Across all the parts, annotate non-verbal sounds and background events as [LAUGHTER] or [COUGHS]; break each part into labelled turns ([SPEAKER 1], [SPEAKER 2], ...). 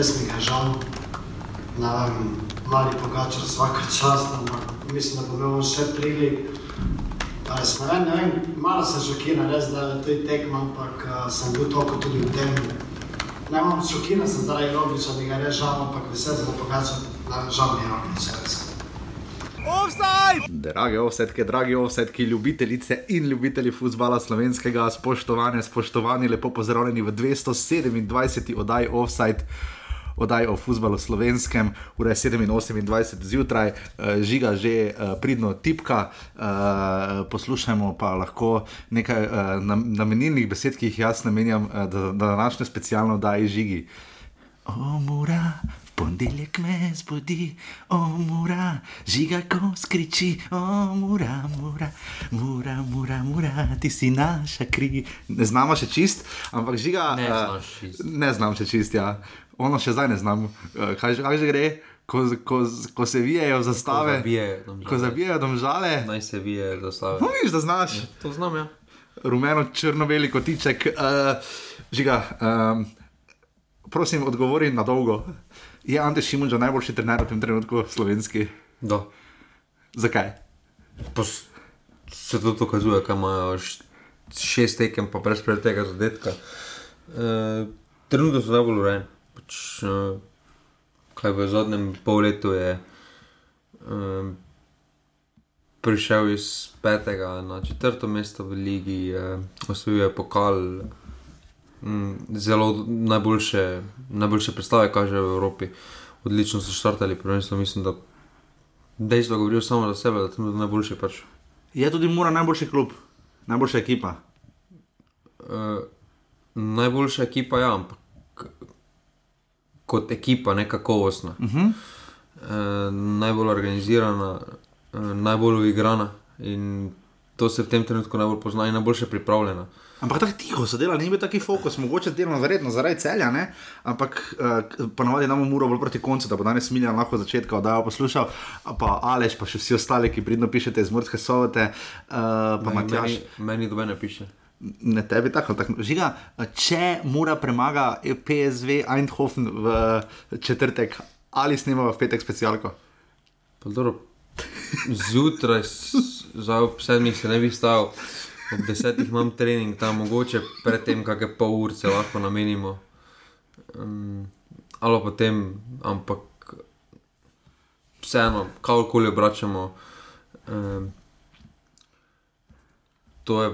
[SPEAKER 1] desnega žal, naravno, mladi pogačar svaka čast, ampak mislim, da bo imel on še prilik. Ali smo ne, ne vem, malo se šokira, res da je to tekma, ampak a, eh, sem bil toliko tudi v tem. Ne vem, šokira sem zdaj Robiča, da ga res žal, ampak vesel sem, da pogačar, da
[SPEAKER 2] žal mi je Robiča res. Offside!
[SPEAKER 3] Drage ovsedke, dragi ovsedki, ljubitelice in ljubitelji futbola slovenskega, spoštovane, spoštovani, lepo pozdravljeni v 227. oddaji Offside podaj o futbalu slovenskem, ura je 27 zjutraj, eh, žiga že eh, pridno tipka, eh, poslušajmo pa lahko nekaj namenilnih besed, ki jih jaz namenjam, da na današnje specialno daj žigi. Omura. Ponedeljek me zbudi, omura, žiga, ko skriči, omura, mura, mura, mura, mura, ti si naša kri. Ne znamo še čist, ampak žiga. Ne, uh,
[SPEAKER 4] ne
[SPEAKER 3] znam še
[SPEAKER 4] čist,
[SPEAKER 3] ja ono še zdaj ne znamo, eh, kaj, kaj že gre. Ko, ko, ko se vijajo zastave,
[SPEAKER 4] ko zabijajo domžale. Naj se vijajo zastave.
[SPEAKER 3] No, viš, da znaš. Ja, to znam,
[SPEAKER 4] ja.
[SPEAKER 3] Rumeno, črno, veliko tiček, uh, eh, žiga. Um, prosim, odgovori na dolgo. Je Ante Šimunča najboljši trener v tem trenutku, slovenski?
[SPEAKER 4] Do.
[SPEAKER 3] Zakaj?
[SPEAKER 4] Pos, se to dokazuje, kaj imajo šest tekem, pa brez predtega zadetka. Uh, trenutno so najbolj urejeni pač, eh, kaj v zadnjem polletju je um, prišel iz petega na četrto mesto v ligi, osvojil je pokal, um, zelo najboljše, najboljše predstave kaže v Evropi. Odlično so štartali, prvenstveno mislim, da dejstvo govori samo za sebe,
[SPEAKER 3] da tam
[SPEAKER 4] je
[SPEAKER 3] najboljši. Pač. Je tudi mora najboljši klub, najboljša ekipa. Uh,
[SPEAKER 4] najboljša ekipa, ja, ampak kot ekipa, ne kakovostna. Uh -huh. e, najbolj organizirana, e, najbolj uigrana in to se v tem trenutku najbolj pozna in najbolj pripravljena.
[SPEAKER 3] Ampak tako tiho so delali, ni bil taki fokus, mogoče delno zaredno zaradi celja, ne? ampak eh, ponovadi nam mora bolj proti koncu, da bo danes minil lahko začetka, da jo poslušal, pa Aleš, pa še vsi ostali, ki pridno pišete iz Murske sovete, eh, pa Matjaš. Meni,
[SPEAKER 4] meni dobe
[SPEAKER 3] ne
[SPEAKER 4] piše
[SPEAKER 3] ne tebi tako ali tako. Žiga, če mora premaga PSV Eindhoven v četrtek ali snima v petek specialko.
[SPEAKER 4] Zjutraj za ob sedmih se ne bi stal, ob desetih imam trening, tam mogoče predtem kakšne pol urce lahko namenimo. Um, ali pa potem, ampak vseeno, kakorkoli obračamo. Um, to je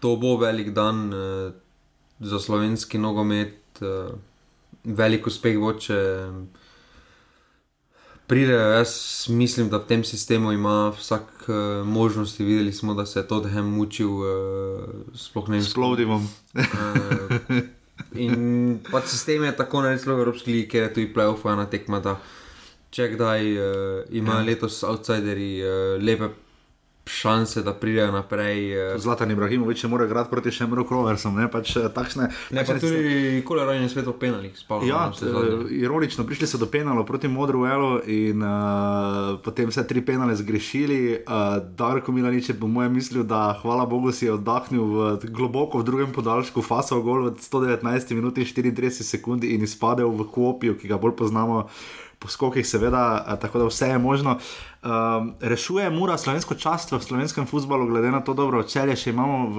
[SPEAKER 4] to bo velik dan eh, za slovenski nogomet, eh, velik uspeh bo, če pridejo. Jaz mislim, da v tem sistemu ima vsak eh, možnosti. Videli smo, da se je Todehem mučil, eh, sploh ne
[SPEAKER 3] znamo. Sploh eh, ne znamo.
[SPEAKER 4] In pa sistem je tako naredil v Evropski ligi, ker je tu iPlayoff, ena tekma. Če kdaj eh, imajo ja. letos outsideri eh, lepe šanse, da pridejo naprej. Eh,
[SPEAKER 3] Zlatan Ibrahimovič mora igrati proti še Mrok Roversom, ne pač eh, takšne.
[SPEAKER 4] Ne, pač pa tudi ste... kolerojni
[SPEAKER 3] svet v penalih. Ja, eh, ironično, prišli so do penala proti Modru Elo in uh, potem vse tri penale zgrešili. Uh, Darko Milanič je po mojem mislil, da hvala Bogu si je oddahnil v globoko v drugem podaljšku faso gol v 119 minuti 34 sekundi in izpadel v kopijo, ki ga bolj poznamo po skokih, seveda, eh, tako da vse je možno. Um, rešuje mora slovensko čast v slovenskem futbalu, glede na to, dobro, čele še imamo v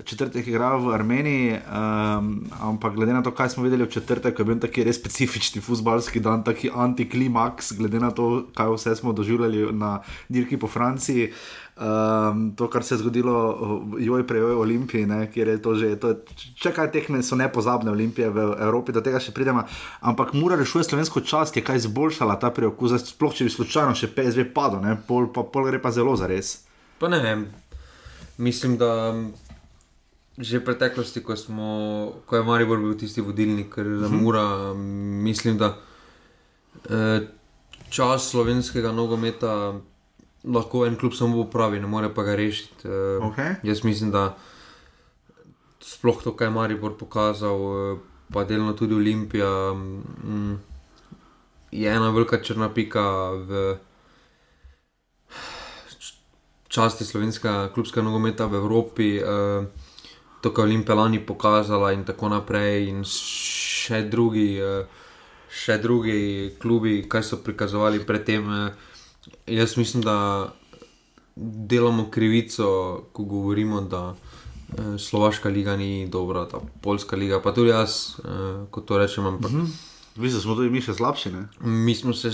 [SPEAKER 3] četrtek, ki igrajo v Armeniji, um, ampak glede na to, kaj smo videli v četrtek, je bil taki res specifični futbalski dan, taki antiklimaks, glede na to, kaj vse smo doživljali na dirki po Franciji. Uh, Um, to, kar se je zgodilo eh, joj prej, joj olimpiji, ne, kjer je to že, to je, če kaj tehne, so nepozabne olimpije v Evropi, do tega še pridemo. Ampak mora rešiti slovensko čast, je kaj izboljšala ta preokus, sploh če bi slučajno še PSV padel, pol, pa, pol gre
[SPEAKER 4] pa
[SPEAKER 3] zelo za res. Pa ne vem,
[SPEAKER 4] mislim, da že v preteklosti, ko, smo, ko je Maribor bil tisti vodilnik, ker je mhm. mura, mislim, da eh, čas slovenskega nogometa lahko en klub samo upravi, ne more pa ga rešiti. Uh, eh, okay. Jaz mislim, da sploh to, kar je Maribor pokazal, uh, pa delno tudi Olimpija, um, je ena velika črna pika v časti slovenskega klubskega nogometa v Evropi. Uh, To, kar je Olimpija lani pokazala, in tako naprej, in še drugi, še drugi klubi, kaj so prikazovali predtem, Jaz mislim, da delamo krivico, ko govorimo, da eh, Slovaška liga ni dobra, da Poljska liga, pa
[SPEAKER 3] tudi
[SPEAKER 4] jaz, eh, kot to rečem.
[SPEAKER 3] Mi mhm. smo tudi mi še slabši. Ne?
[SPEAKER 4] Mi smo se,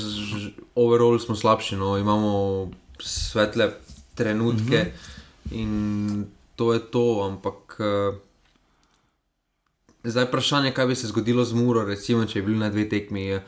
[SPEAKER 4] overall, smo slabši, no, imamo svetle trenutke uh mhm. -huh. in to je to. Ampak eh, zdaj je vprašanje, kaj bi se zgodilo z Muro, recimo, če bi bili na dveh tekmih.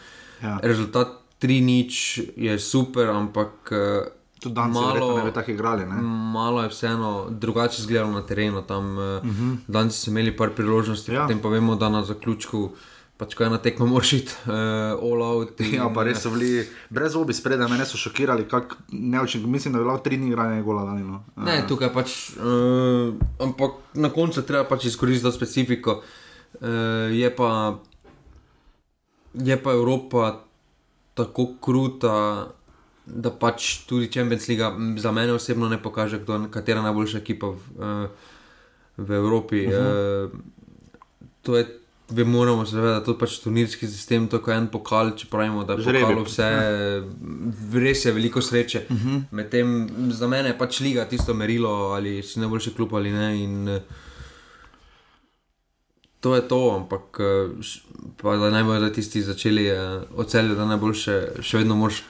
[SPEAKER 4] Ja. Rezultat tri nič je super, ampak eh, tudi danes
[SPEAKER 3] malo, je bilo tako igrali. Ne?
[SPEAKER 4] Malo je vseeno drugače izgledalo na terenu. Tam, uh eh, -huh. Mhm. Danes smo imeli par priložnosti, ja. potem pa vemo, da na zaključku. Pač, ko je na tekmo [LAUGHS] moršiti, uh, eh, all
[SPEAKER 3] out. In, ja, pa res so bili brez obi spredaj, me so šokirali, kako neočim, mislim, da je bilo tri dni igranje gola danino.
[SPEAKER 4] Uh. Ne, tukaj pač, uh, ampak na koncu treba pač izkoristiti to specifiko. Uh, je, pa, je pa Evropa tako kruta, da pač tudi Champions League za mene osebno ne pokaže, kdo, katera je najboljša ekipa v, eh, v Evropi. Uh -huh. e, to je, moramo se zavedati, to je pač turnirski sistem, to je en pokal, če pravimo, da je Žrebi. pokalo vse, res je veliko sreče. Uh mhm. -huh. Medtem za mene je pač liga tisto merilo, ali si najboljši klub ali ne. In, e, to je to, ampak eh, eh, najbolj za tisti, ki začeli odcelje, da najboljše, še vedno moš.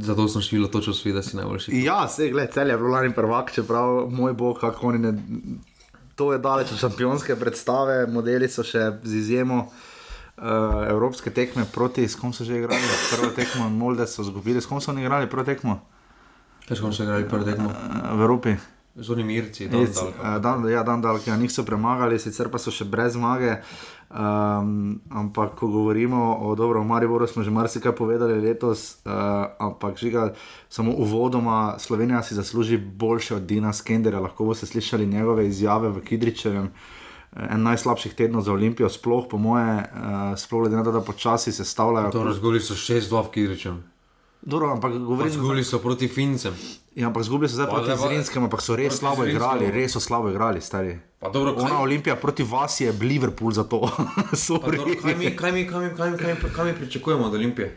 [SPEAKER 4] Zato sem šel točno svi, da si najboljši.
[SPEAKER 3] Ja, se je, cel je bil lani prvak, čeprav moj bog, kako oni ne. To je daleč od šampionske predstave, modeli so še z izjemo uh, evropske tekme proti, s kom so že igrali, prvo tekmo in molde so zgubili, s kom so oni igrali, prvo tekmo.
[SPEAKER 4] Težko so igrali, prvo tekmo. Uh,
[SPEAKER 3] v Evropi
[SPEAKER 4] z unimirci. Dan
[SPEAKER 3] dal, eh, ja, dan dal, ki ja, jih so premagali, sicer pa so še brez zmage. Um, ampak, ko govorimo o dobro, v Mariboru smo že marsikaj povedali letos, uh, ampak žiga, samo uvodoma, Slovenija si zasluži boljše od Dina Skendera. Lahko boste slišali njegove izjave v Kidričevem. Eh, en najslabših tednov za Olimpijo, sploh po moje, uh, sploh glede na to, da počasi se stavljajo.
[SPEAKER 4] To razgori so 6-2 v Kidričevem.
[SPEAKER 3] Dobro, ampak govorim,
[SPEAKER 4] zgubili so proti fincem. Ja, ampak
[SPEAKER 3] zgubili so zdaj pa, proti zirinskemu, ampak so res slabo zirinskemu. igrali, res so slabo igrali, stari. Dobro, Ona kaj? olimpija proti vas je Liverpool za to.
[SPEAKER 4] [LAUGHS] dobro, kaj mi, kaj mi, kaj mi, kaj mi, kaj mi pričakujemo od olimpije?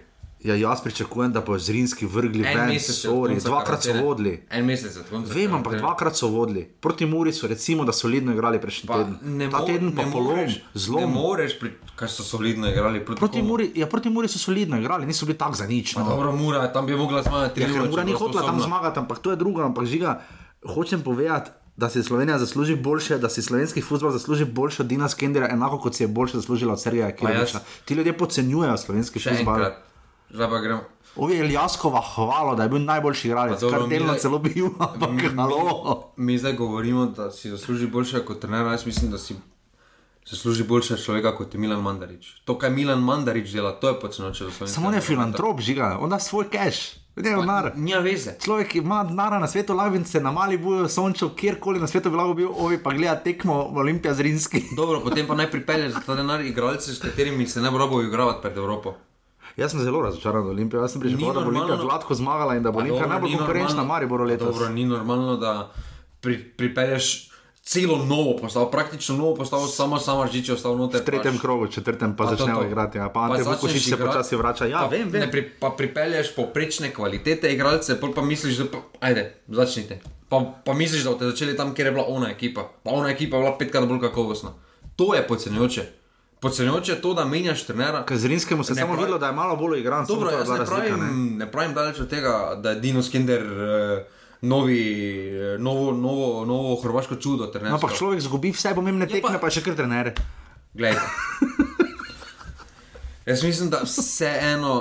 [SPEAKER 3] Ja, jaz pričakujem, da bo Zrinski vrgli ven, se sori, dvakrat so vodili.
[SPEAKER 4] En mesec,
[SPEAKER 3] to ne vem. Vem, ampak dvakrat so vodili. Proti Muri so recimo, da so solidno igrali prejšnji teden. Ne, ta teden pa polom, zelo. Ne
[SPEAKER 4] moreš, ker so solidno igrali proti, proti
[SPEAKER 3] Muri. Ja, proti Muri so solidno igrali, niso bili tako za nič.
[SPEAKER 4] No. Dobro, Mura, tam bi mogla zmagati. Ja,
[SPEAKER 3] ura ni hotela tam zmagati, ampak to je druga, ampak žiga, hočem povedati. Da si Slovenija zasluži boljše, da si slovenski futbol zasluži boljše od Dina Skendera, enako kot si je boljše zaslužila od Sergeja Kirilovča. Ti ljudje podcenjujejo slovenski futbol.
[SPEAKER 4] Zdaj pa gremo.
[SPEAKER 3] Ovi je Jaskova hvala, da je bil najboljši igralec, kar delno celo bil. Ampak, mi,
[SPEAKER 4] mi zdaj govorimo, da si zasluži boljše kot trener, jaz mislim, da si zasluži boljše človeka kot je Milan Mandarič. To, kar Milan Mandarič dela, to je počno če zasluži.
[SPEAKER 3] Samo ne filantrop, žiga, on da svoj cash.
[SPEAKER 4] Nima veze.
[SPEAKER 3] Človek ima denar na svetu, lavin se na mali bojo sončev, kjerkoli na svetu bi lahko bil, ovi pa gleda tekmo Olimpija z Rinski.
[SPEAKER 4] Dobro, potem pa naj pripelje za ta denar igralce, s katerimi se ne bo robo igravati pred Evropo.
[SPEAKER 3] Jaz sem zelo razočaran nad Olimpijo. Jaz sem prišel, da bo Olimpija gladko zmagala in da bo Olimpija najbolj
[SPEAKER 4] konkurenčna,
[SPEAKER 3] mari bo leto.
[SPEAKER 4] Dobro, ni normalno, da pri, pripelješ. Celo novo postavo, praktično novo postavo, samo samo žiče ostalo noter.
[SPEAKER 3] V tretjem pač. krogu, četrtem pa začnejo igrati, a ja. pa te pokoši se počasi vrača. Ja, pa, vem, vem.
[SPEAKER 4] Pri, pa pripelješ poprečne kvalitete igralce, pa misliš, da pa, ajde, začnite. Pa, pa misliš, da ste začeli tam, kjer je bila ona ekipa. Pa ona ekipa je bila petkrat bolj kakovostna. To je podcenjujoče. Hm. Pocenjujoče je to, da menjaš trenera.
[SPEAKER 3] Kazrinskemu se je samo videlo, da je malo bolj igran. Dobro, jaz ne, razlika, pravim, ne.
[SPEAKER 4] ne pravim daleč od tega, da je Dino Skinder eh, novi, eh, novo, novo, novo hrvaško čudo.
[SPEAKER 3] No, pa človek izgubi vse pomembne tekme, ja, pa, pa še kar trenere. Glede.
[SPEAKER 4] [LAUGHS] jaz mislim, da vseeno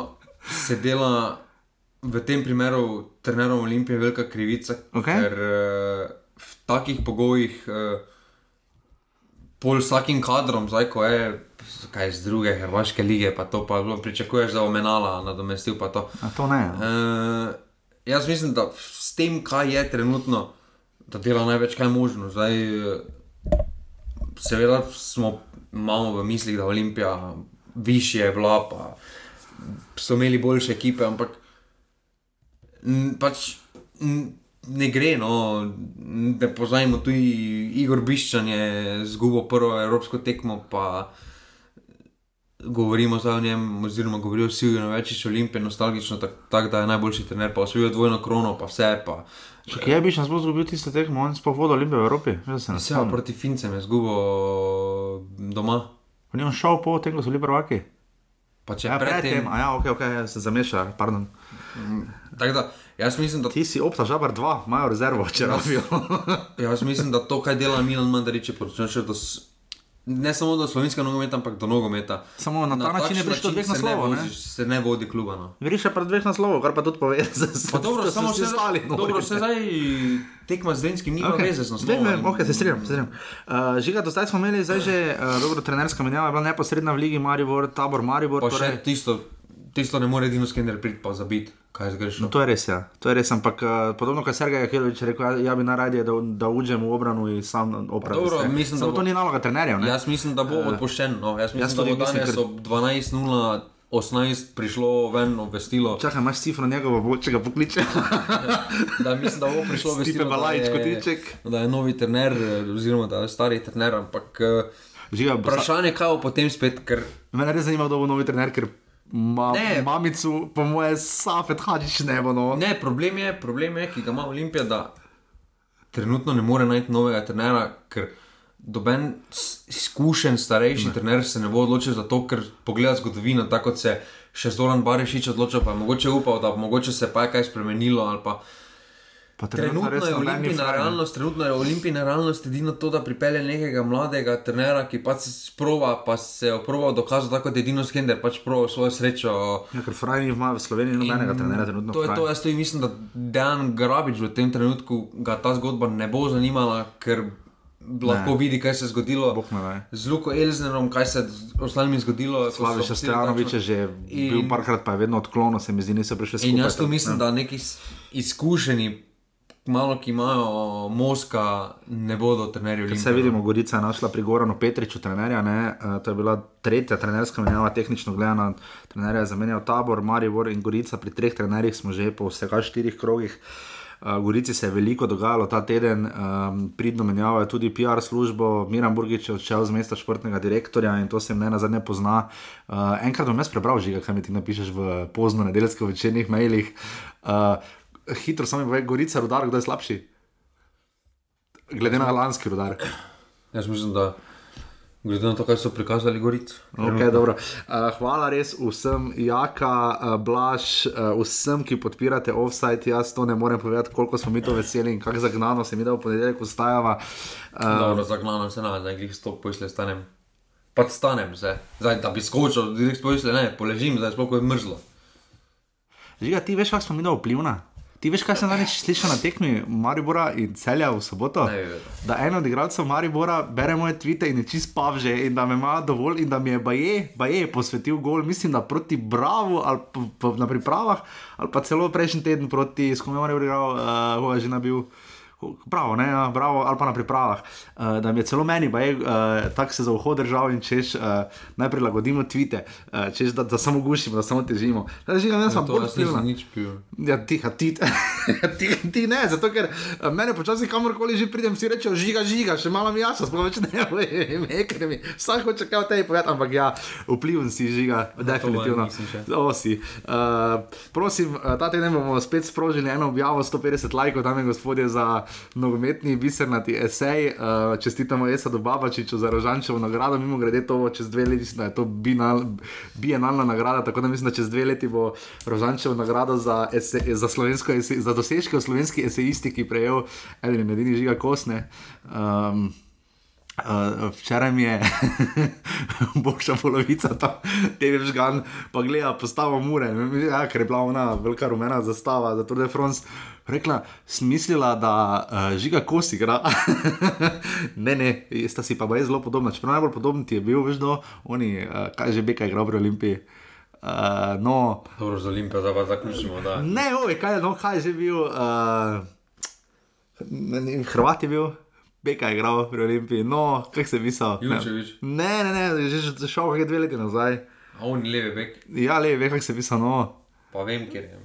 [SPEAKER 4] se dela v tem primeru trenerom Olimpije velika krivica, okay. ker eh, v takih pogojih. Eh, pol vsakim kadrom, zdaj ko je. Kaj iz druge hrvaške lige, pa to pa bilo, pričakuješ, da bo menala nadomestil. To.
[SPEAKER 3] To ne, ne. No. E,
[SPEAKER 4] eh, jaz mislim, da s tem, kaj je trenutno, da dela največ, kaj je možno. Zdaj, eh, seveda smo imeli v mislih, da Olimpija više je bila, pa so imeli boljše ekipe, ampak pač ne gre. No. Ne poznajmo tudi Igor Biščan, je zgubil prvo evropsko tekmo, pa govorimo zdaj o njem, oziroma govorijo vsi o no, večjih olimpijah, nostalgično, tako tak, da je najboljši trener, pa osvojil dvojno krono, pa vse. Pa,
[SPEAKER 3] Še kje bi šel zgubiti tiste tekme, oni so vodili Olimpije v Evropi?
[SPEAKER 4] Ja, proti Fincem je zgubil doma.
[SPEAKER 3] On
[SPEAKER 4] je
[SPEAKER 3] šel po tem, ko so bili prvaki. Pa če je ja, predtem, predtem. ja, ok, ok, ja, se zameša, pardon. Mm,
[SPEAKER 4] tako da, Jaz mislim, da
[SPEAKER 3] ti si opta, žabar dva, imajo rezervo, če rabijo.
[SPEAKER 4] [LAUGHS] jaz mislim, da to, kaj dela Milan Mandarič, je poročeno. Ne samo do slovenskega nogometa, ampak do nogometa.
[SPEAKER 3] Samo na, na ta način je prišlo dveh naslovov. Ne,
[SPEAKER 4] ne? Se ne vodi kluba. No.
[SPEAKER 3] Vriš je pa dveh naslovov, kar pa tudi pove. [LAUGHS]
[SPEAKER 4] Dobro, samo še stali. Dobro, se zdaj tekma z denskim, nima okay. veze s naslovom.
[SPEAKER 3] Vem, ok, se strinjam, se strinjam. Uh, žiga, do zdaj smo imeli, zdaj že uh, dobro trenerska menjava, je bila neposredna v Ligi Maribor, tabor Maribor. Pa torej... še tisto
[SPEAKER 4] tisto ne more edino skener priti, pa zabiti, kaj se greš. No,
[SPEAKER 3] to je res, ja. to je res. Ampak eh, podobno, kar Sergej Hrvič rekel, jaz ja bi najradije, da, da uđem v obranu in sam opravim. Samo bo... to ni naloga trenerjev.
[SPEAKER 4] Jaz mislim, da bo eh, odpuščen. No. Jaz mislim, jaz da bo danes kr... ob 12.00. 18 prišlo ven obvestilo. Čakaj,
[SPEAKER 3] imaš cifra njegova, če ga pokličeš?
[SPEAKER 4] [LAUGHS] da, mislim, da bo prišlo obvestilo.
[SPEAKER 3] Da je,
[SPEAKER 4] da je novi trener, eh, oziroma da je stari trener, ampak. Živa, vprašanje je, kaj bo potem spet. Ker...
[SPEAKER 3] Mene res zanima, kdo bo novi trener, ker Ma, ne, mamicu, po mojem, safet, hačiš ne bo
[SPEAKER 4] no. Ne, problem je, problem je, ki ga ima Olimpija, da trenutno ne more najti novega trenera, ker doben izkušen, starejši ne. trener se ne bo odločil za to, ker pogleda zgodovino, tako se še Zoran Barišič odločil, pa je mogoče upal, da mogoče se pa je kaj spremenilo ali pa. Trenutno je Olimpijina realnost, trenutno je Olimpijina realnost edino to, da pripelje nekega mladega trenera, ki pa se sprova, pa se je oproval dokazal, tako da je edino skender, pač prova svojo srečo.
[SPEAKER 3] Nekaj ja, frajni ima v Sloveniji, nobenega trenera trenutno. To je
[SPEAKER 4] to, jaz to mislim, da Dan Grabič v tem trenutku ga ta zgodba ne bo zanimala, ker lahko ne. vidi, kaj se je zgodilo z Luko Elznerom, kaj se
[SPEAKER 3] je
[SPEAKER 4] ostalimi zgodilo.
[SPEAKER 3] Slaviš, da Stjanovič je že in, bil parkrat, pa je vedno odklonil, se mi zdi, niso prišli s tem.
[SPEAKER 4] In jaz to mislim, ne. Ja. da neki izkušeni malo ki imajo možka, ne bodo trenerji ljudi.
[SPEAKER 3] Vse vidimo, no. Gorica je našla pri Goranu Petriču trenerja, ne? E, to je bila tretja trenerska menjava, tehnično gledano, trener je zamenjal tabor, Marijor in Gorica, pri treh trenerjih smo že po vseh štirih krogih. E, v Gorici se je veliko dogajalo ta teden, um, pridno menjavajo tudi PR službo, Miran Burgič je odšel z mesta športnega direktorja in to se mne na zadnje pozna. Uh, enkrat bom jaz prebral žiga, kaj mi ti napišeš v pozno nedeljsko večernih mailih. Uh, hitro sami povedo, gorica, rodar, kdo je slabši. Glede na lanski rodar.
[SPEAKER 4] Jaz mislim, da. Glede na to, kaj so prikazali, gorijo.
[SPEAKER 3] Okay, eh, hvala res vsem, Jaka, eh, Blaž, eh, vsem, ki podpirate offside. Jaz to ne morem povedati, koliko smo mi to veseli in kako zagnano se mi da v ponedeljek ustajava.
[SPEAKER 4] Dobro, zagnano se na nekih stok pošlje, stanem. Pa stanem, se. zdaj da bi skočil, da bi rekel pošlje, ne, poležim, zdaj spokoj je mrzlo.
[SPEAKER 3] Že ti veš, kak smo mi
[SPEAKER 4] da
[SPEAKER 3] vplivna? Ti veš, kaj sem danes slišal na tekmi Maribora in celja v soboto? Ne, da en od igralcev Maribora bere moje tvite in je čist pav že in da me ima dovolj in da mi je baje, baje posvetil gol, mislim, da proti Bravo ali na pripravah ali pa celo prejšnji teden proti, skomaj moram reči, uh, ho je že nabil. Pravno, ne, ja, bravo, ali pa na pripravah. Uh, da mi je celo meni, pa je uh, tako se za vhod držav in češ uh, eh, naj prilagodimo tvite, uh, češ da, da samo gušimo, da samo težimo. Da, živim, ne,
[SPEAKER 4] samo
[SPEAKER 3] ja, to, da nič pijo. Ja, tiha, ti, [LAUGHS] ti, ti ne, zato ker uh, mene počasi kamorkoli že pridem, si reče, žiga, žiga, še malo mi jasno, sploh več ne, ne, ne, ne, vsak hoče kaj od tebe povedati, ampak ja, vplivn si žiga, no, definitivno. O, uh, prosim, uh, ta teden bomo spet sprožili eno objavo 150 likov, tam je gospodje za nogometni bisernati esej, uh, čestitamo Esa do Babačiča za Rožančevo nagrado, mimo grede to bo čez dve leti, da je to binal, bienalna nagrada, tako da mislim, da čez dve leti bo Rožančevo nagrado za, ese, za, esej, za dosežke v slovenski esejistiki prejel en in edini žiga kosne. Um, Uh, včeraj mi je [LAUGHS] boljša polovica tam, tebi žgan, pa gleda, postava mu re, ja, ker je bila ona velika rumena zastava, zato je France rekla, smislila, da uh, žiga kosti igra. [LAUGHS] ne, ne, sta si pa bila zelo podobna. Čeprav najbolj podoben ti je bil, veš, no, oni,
[SPEAKER 4] uh,
[SPEAKER 3] kaj že bi kaj igral pri Olimpiji.
[SPEAKER 4] Uh, no, Dobro, za Olimpijo, da pa zaključimo. Da.
[SPEAKER 3] Ne, oj, kaj, no, kaj že bil. Uh, Hrvat je bil. Beka je igral pri Olimpiji, no, kaj se je
[SPEAKER 4] pisal? Ne,
[SPEAKER 3] ne, ne, že šel je dve leti nazaj.
[SPEAKER 4] A on je levi bek.
[SPEAKER 3] Ja, levi bek, kaj se je pisal, no. Pa vem, kje je.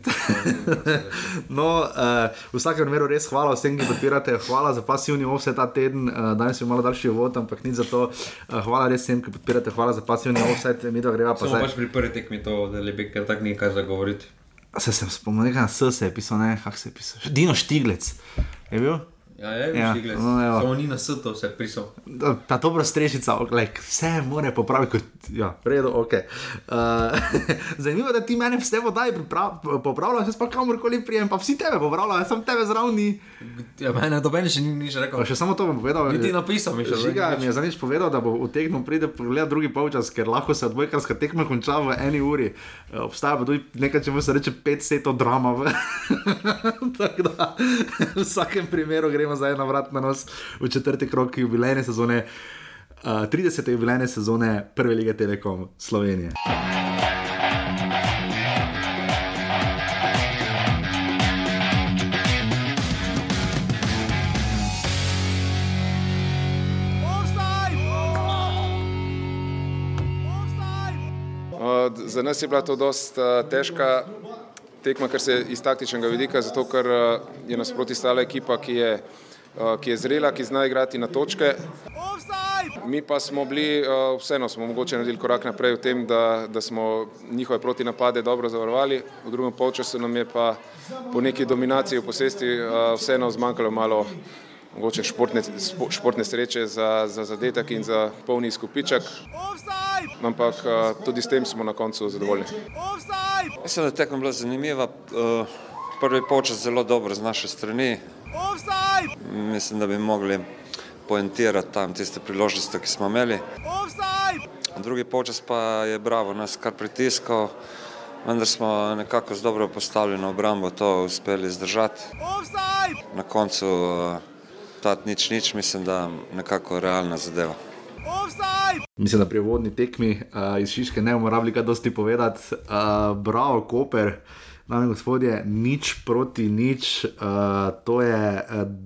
[SPEAKER 4] [LAUGHS]
[SPEAKER 3] no, uh, v vsakem primeru res hvala vsem, ki podpirate, hvala za pasivni offset ta teden, uh, danes je malo daljši uvod, ampak ni za to. Uh, hvala res vsem, ki podpirate, hvala za pasivni offset, mi to greva
[SPEAKER 4] pa še. Ne boš priprl te kmito, da bi kar tak nekaj zagovoril.
[SPEAKER 3] Se sem spomnil, nekaj na SS je pisal, ne, kak se je pisal. Dino Štiglec je bil.
[SPEAKER 4] Ja, je, ja. ja no, samo ni na srcu, vse prisom. Ta,
[SPEAKER 3] ta dobra strešica, like, vse more popraviti, kot ja, redo, ok. Uh, [LAUGHS] zanimivo je, da ti meni vse vodaj popravljajo, jaz pa kamorkoli prijem, pa vsi tebe popravljajo, sem tebe zravni.
[SPEAKER 4] Ja, mene to meni še ni, ni že rekel.
[SPEAKER 3] Še samo to bom povedal.
[SPEAKER 4] Ti ti eh, napisal, mi še že.
[SPEAKER 3] Žiga mi je za nič povedal, da bo v tehnu pride pogledati drugi polčas, ker lahko se odbojkarska tekma konča v eni uri. Eh, obstaja pa tudi nekaj, če mu se reče, pet setov drama. [LAUGHS] Tako da v vsakem primeru gremo gremo za eno vrat na nos v četrti krok jubilejne sezone, uh, eh, 30. jubilejne sezone Prve lige Telekom Slovenije.
[SPEAKER 5] Eh, za nas je bila to dosta eh, težka tekma, kar se iz taktičnega vidika, zato ker eh, je nasproti stala ekipa, ki je, eh, ki je zrela, ki zna igrati na točke. Mi pa smo bili, eh, vseeno smo mogoče naredili korak naprej v tem, da, da smo njihove protinapade dobro zavarovali, v drugem polčasu nam je pa po neki dominaciji v posesti vseeno zmanjkalo malo mogoče športne, športne sreče za, za zadetek in za polni skupiček. Ampak eh, tudi s tem smo na koncu zadovoljni.
[SPEAKER 6] Mislim, da je tekma bila zanimiva. Eh, Prvi počet zelo dobro z naše strani. Mislim, da bi mogli poentirati tam tiste priložnosti, ki smo imeli. Drugi počet pa je bravo nas kar pritiskal. Vendar smo nekako z dobro postavljeno obrambo to uspeli zdržati. Na koncu uh, rezultat nič, nič, mislim, da je nekako realna zadeva.
[SPEAKER 3] Mislim, da pri vodni tekmi uh, iz Šiške ne bomo rabili kaj dosti povedati. Uh, bravo, Koper, dame in gospodje, nič proti nič. Uh, to je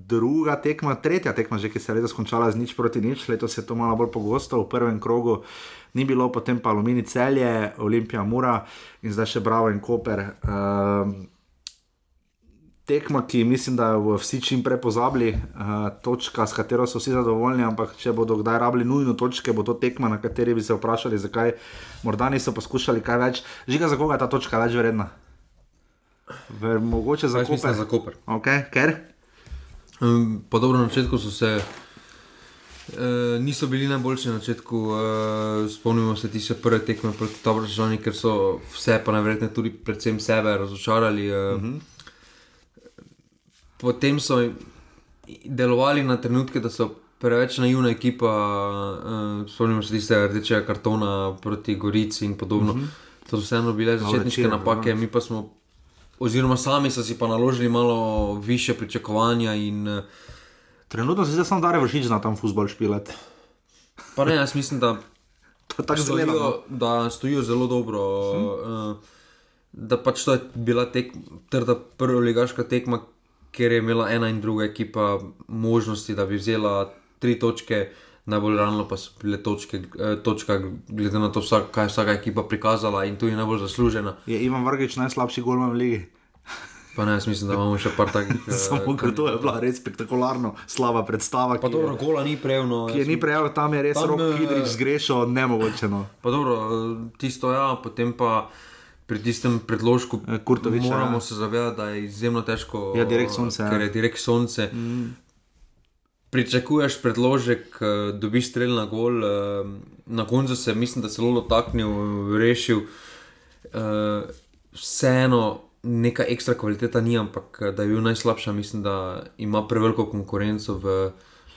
[SPEAKER 3] druga tekma, tretja tekma, že ki se je res končala z nič proti nič. Letos je to malo bolj pogosto v prvem krogu. Ni bilo, potem pa Alumini celje, Olimpija Mura in zdaj še Bravo in Koper. Uh, tekma, ki mislim, da bo vsi čim prej pozabili, uh, točka, s katero so vsi zadovoljni, ampak če bodo kdaj rabili nujno točke, bo to tekma, na kateri bi se vprašali, zakaj morda niso poskušali kaj več. Žiga, za koga je ta točka več vredna? Ver, mogoče
[SPEAKER 4] za Koper.
[SPEAKER 3] Za
[SPEAKER 4] Koper. Okay,
[SPEAKER 3] ker? Um,
[SPEAKER 4] pa dobro, na začetku so se. E, niso bili najboljši na začetku, e, spomnimo se tiste prve tekme proti Tobrožžžžani, ker so vse, pa najverjetneje tudi predvsem sebe, razočarali. E, uh -huh. Mhm potem so delovali na trenutke, da so preveč naivna ekipa, uh, spomnimo se tistega rdečega kartona proti Gorici in podobno. Uh mhm. -huh. To so vseeno bile začetniške no, napake, ja. mi pa smo, oziroma sami so si pa naložili malo više pričakovanja. In, eh,
[SPEAKER 3] Trenutno se zdi, da sem dal vršič na tam fusbol špilet. Pa
[SPEAKER 4] ne, jaz mislim, da,
[SPEAKER 3] [LAUGHS] stojijo,
[SPEAKER 4] no. da stojijo zelo dobro. Hm? Eh, da pač to je bila tek, trda prvo ligaška tekma, ker je imela ena in druga ekipa možnosti, da bi vzela tri točke, najbolj realno pa so bile točke, eh, točka, glede na to, vsak, kaj je vsaka ekipa prikazala in tu je najbolj zaslužena.
[SPEAKER 3] Je imel vrgeč najslabši golem v lige.
[SPEAKER 4] Pa ne, jaz mislim, da imamo še par takih. [LAUGHS] Eh,
[SPEAKER 3] Samo, ker to
[SPEAKER 4] je
[SPEAKER 3] bila res spektakularno slaba predstava. Pa
[SPEAKER 4] dobro, gola
[SPEAKER 3] ni
[SPEAKER 4] prejavno.
[SPEAKER 3] Ki je ni prejavno, tam je res rok, eh, ki je zgrešil, ne mogoče. No. Pa dobro, eh,
[SPEAKER 4] tisto ja, potem pa pri tistem predložku, eh, ki ga moramo ja. se zavedati, da je izjemno težko.
[SPEAKER 3] Ja, direkt
[SPEAKER 4] sonce. Ja. Ker je direkt
[SPEAKER 3] sonce.
[SPEAKER 4] Mm. Pričakuješ predložek, eh, dobiš strel na gol, eh, na koncu se mislim, da se zelo dotaknil, rešil. Vseeno, neka ekstra kvaliteta ni, ampak da je bil najslabša, mislim, da ima preveliko konkurenco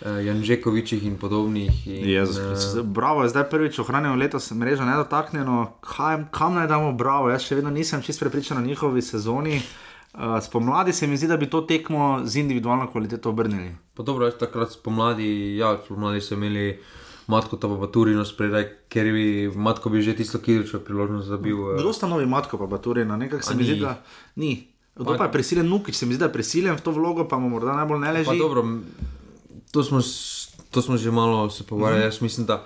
[SPEAKER 4] uh, Janžekovičih in podobnih. In,
[SPEAKER 3] Jezus, uh, bravo, zdaj prvič ohranjeno leto sem mreža nedotaknjeno. Kaj, kam naj damo bravo? Jaz še vedno nisem čest prepričan o njihovi sezoni. Uh, spomladi se mi zdi, da bi to tekmo z individualno kvaliteto obrnili.
[SPEAKER 4] Dobro, jaz takrat spomladi, ja, spomladi so imeli. Matko pa pa tudi nospreda, ker bi, matko bi že tisto kiričo priložnost zabil.
[SPEAKER 3] Kdo sta novi matko pa tudi na nekak se mi zdi, da ni. Kdo pa je prisilen, nuki se mi zdi, da je prisilen v to vlogo, pa mu morda najbolj ne
[SPEAKER 4] leži. Pa dobro, to, smo, to smo že malo se pogovarjali. Mm -hmm. Jaz mislim, da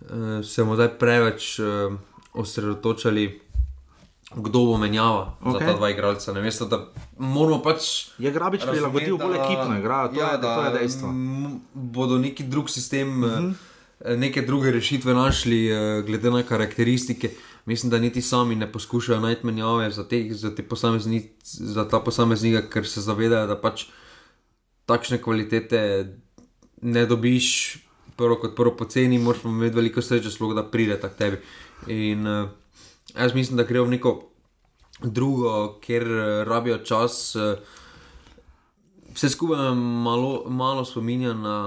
[SPEAKER 4] uh, se bomo zdaj preveč uh, osredotočali, kdo bo menjal okay. ta dva igralca. Namesto, da moramo pač.
[SPEAKER 3] Ja, je grabič,
[SPEAKER 4] ki
[SPEAKER 3] je prilagodil bolj ekipno igro, to, ja, to je dejstvo.
[SPEAKER 4] Bodo neki drug sistem. Mm -hmm. Neke druge rešitve našli, glede na karakteristike. Mislim, da niti sami ne poskušajo najti menjave za, te, za, te posamezni, za ta posameznika, ker se zavedajo, da pač takšne kvalitete ne dobiš prvo kot prvo poceni, moraš pa imeti veliko sreče, sluh, da pride tak tebi. In uh, jaz mislim, da gre v neko drugo, ker eh, rabijo čas, uh, vse skupaj malo, malo spominja na.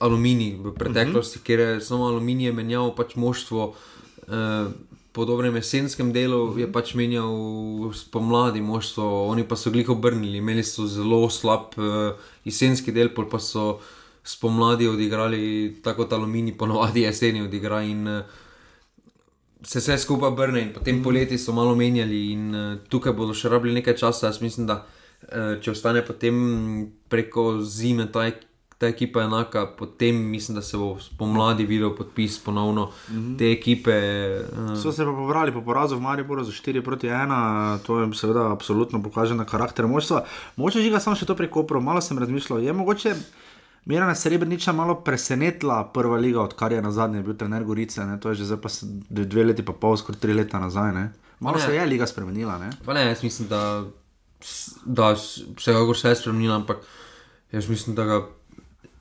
[SPEAKER 4] Aluminij v preteklosti, uh mhm. -huh. ker je samo aluminij menjal pač moštvo, po dobrem jesenskem delu uh -huh. je mhm. pač menjal spomladi možstvo, oni pa so gliko obrnili, imeli so zelo slab uh, jesenski del, pa so spomladi odigrali tako kot alumini, ponovadi jeseni odigra in uh, se vse skupaj obrne in potem uh mhm. -huh. poleti so malo menjali in uh, tukaj bodo še rabili nekaj časa, jaz mislim, da uh, če ostane potem preko zime tajk ta ekipa je enaka, potem mislim, da se bo spomladi videl podpis ponovno mm -hmm. te ekipe.
[SPEAKER 3] Uh... So se pa pobrali po porazu v Mariboru za 4 proti 1, to je seveda absolutno pokazano karakter moštva. Moče že ga sam še to prekopro, malo sem razmišljal, je mogoče. Mirena Srebrenica je malo presenetila prva liga, odkar je na zadnje bil trener Gorice, ne? to je že zdaj pa dve leti, pa pol, skoraj tri leta nazaj. Ne? Malo ne. se je liga spremenila. Ne?
[SPEAKER 4] Ne, jaz mislim, da, da se je vsekakor vse spremenila, ampak jaz mislim, da ga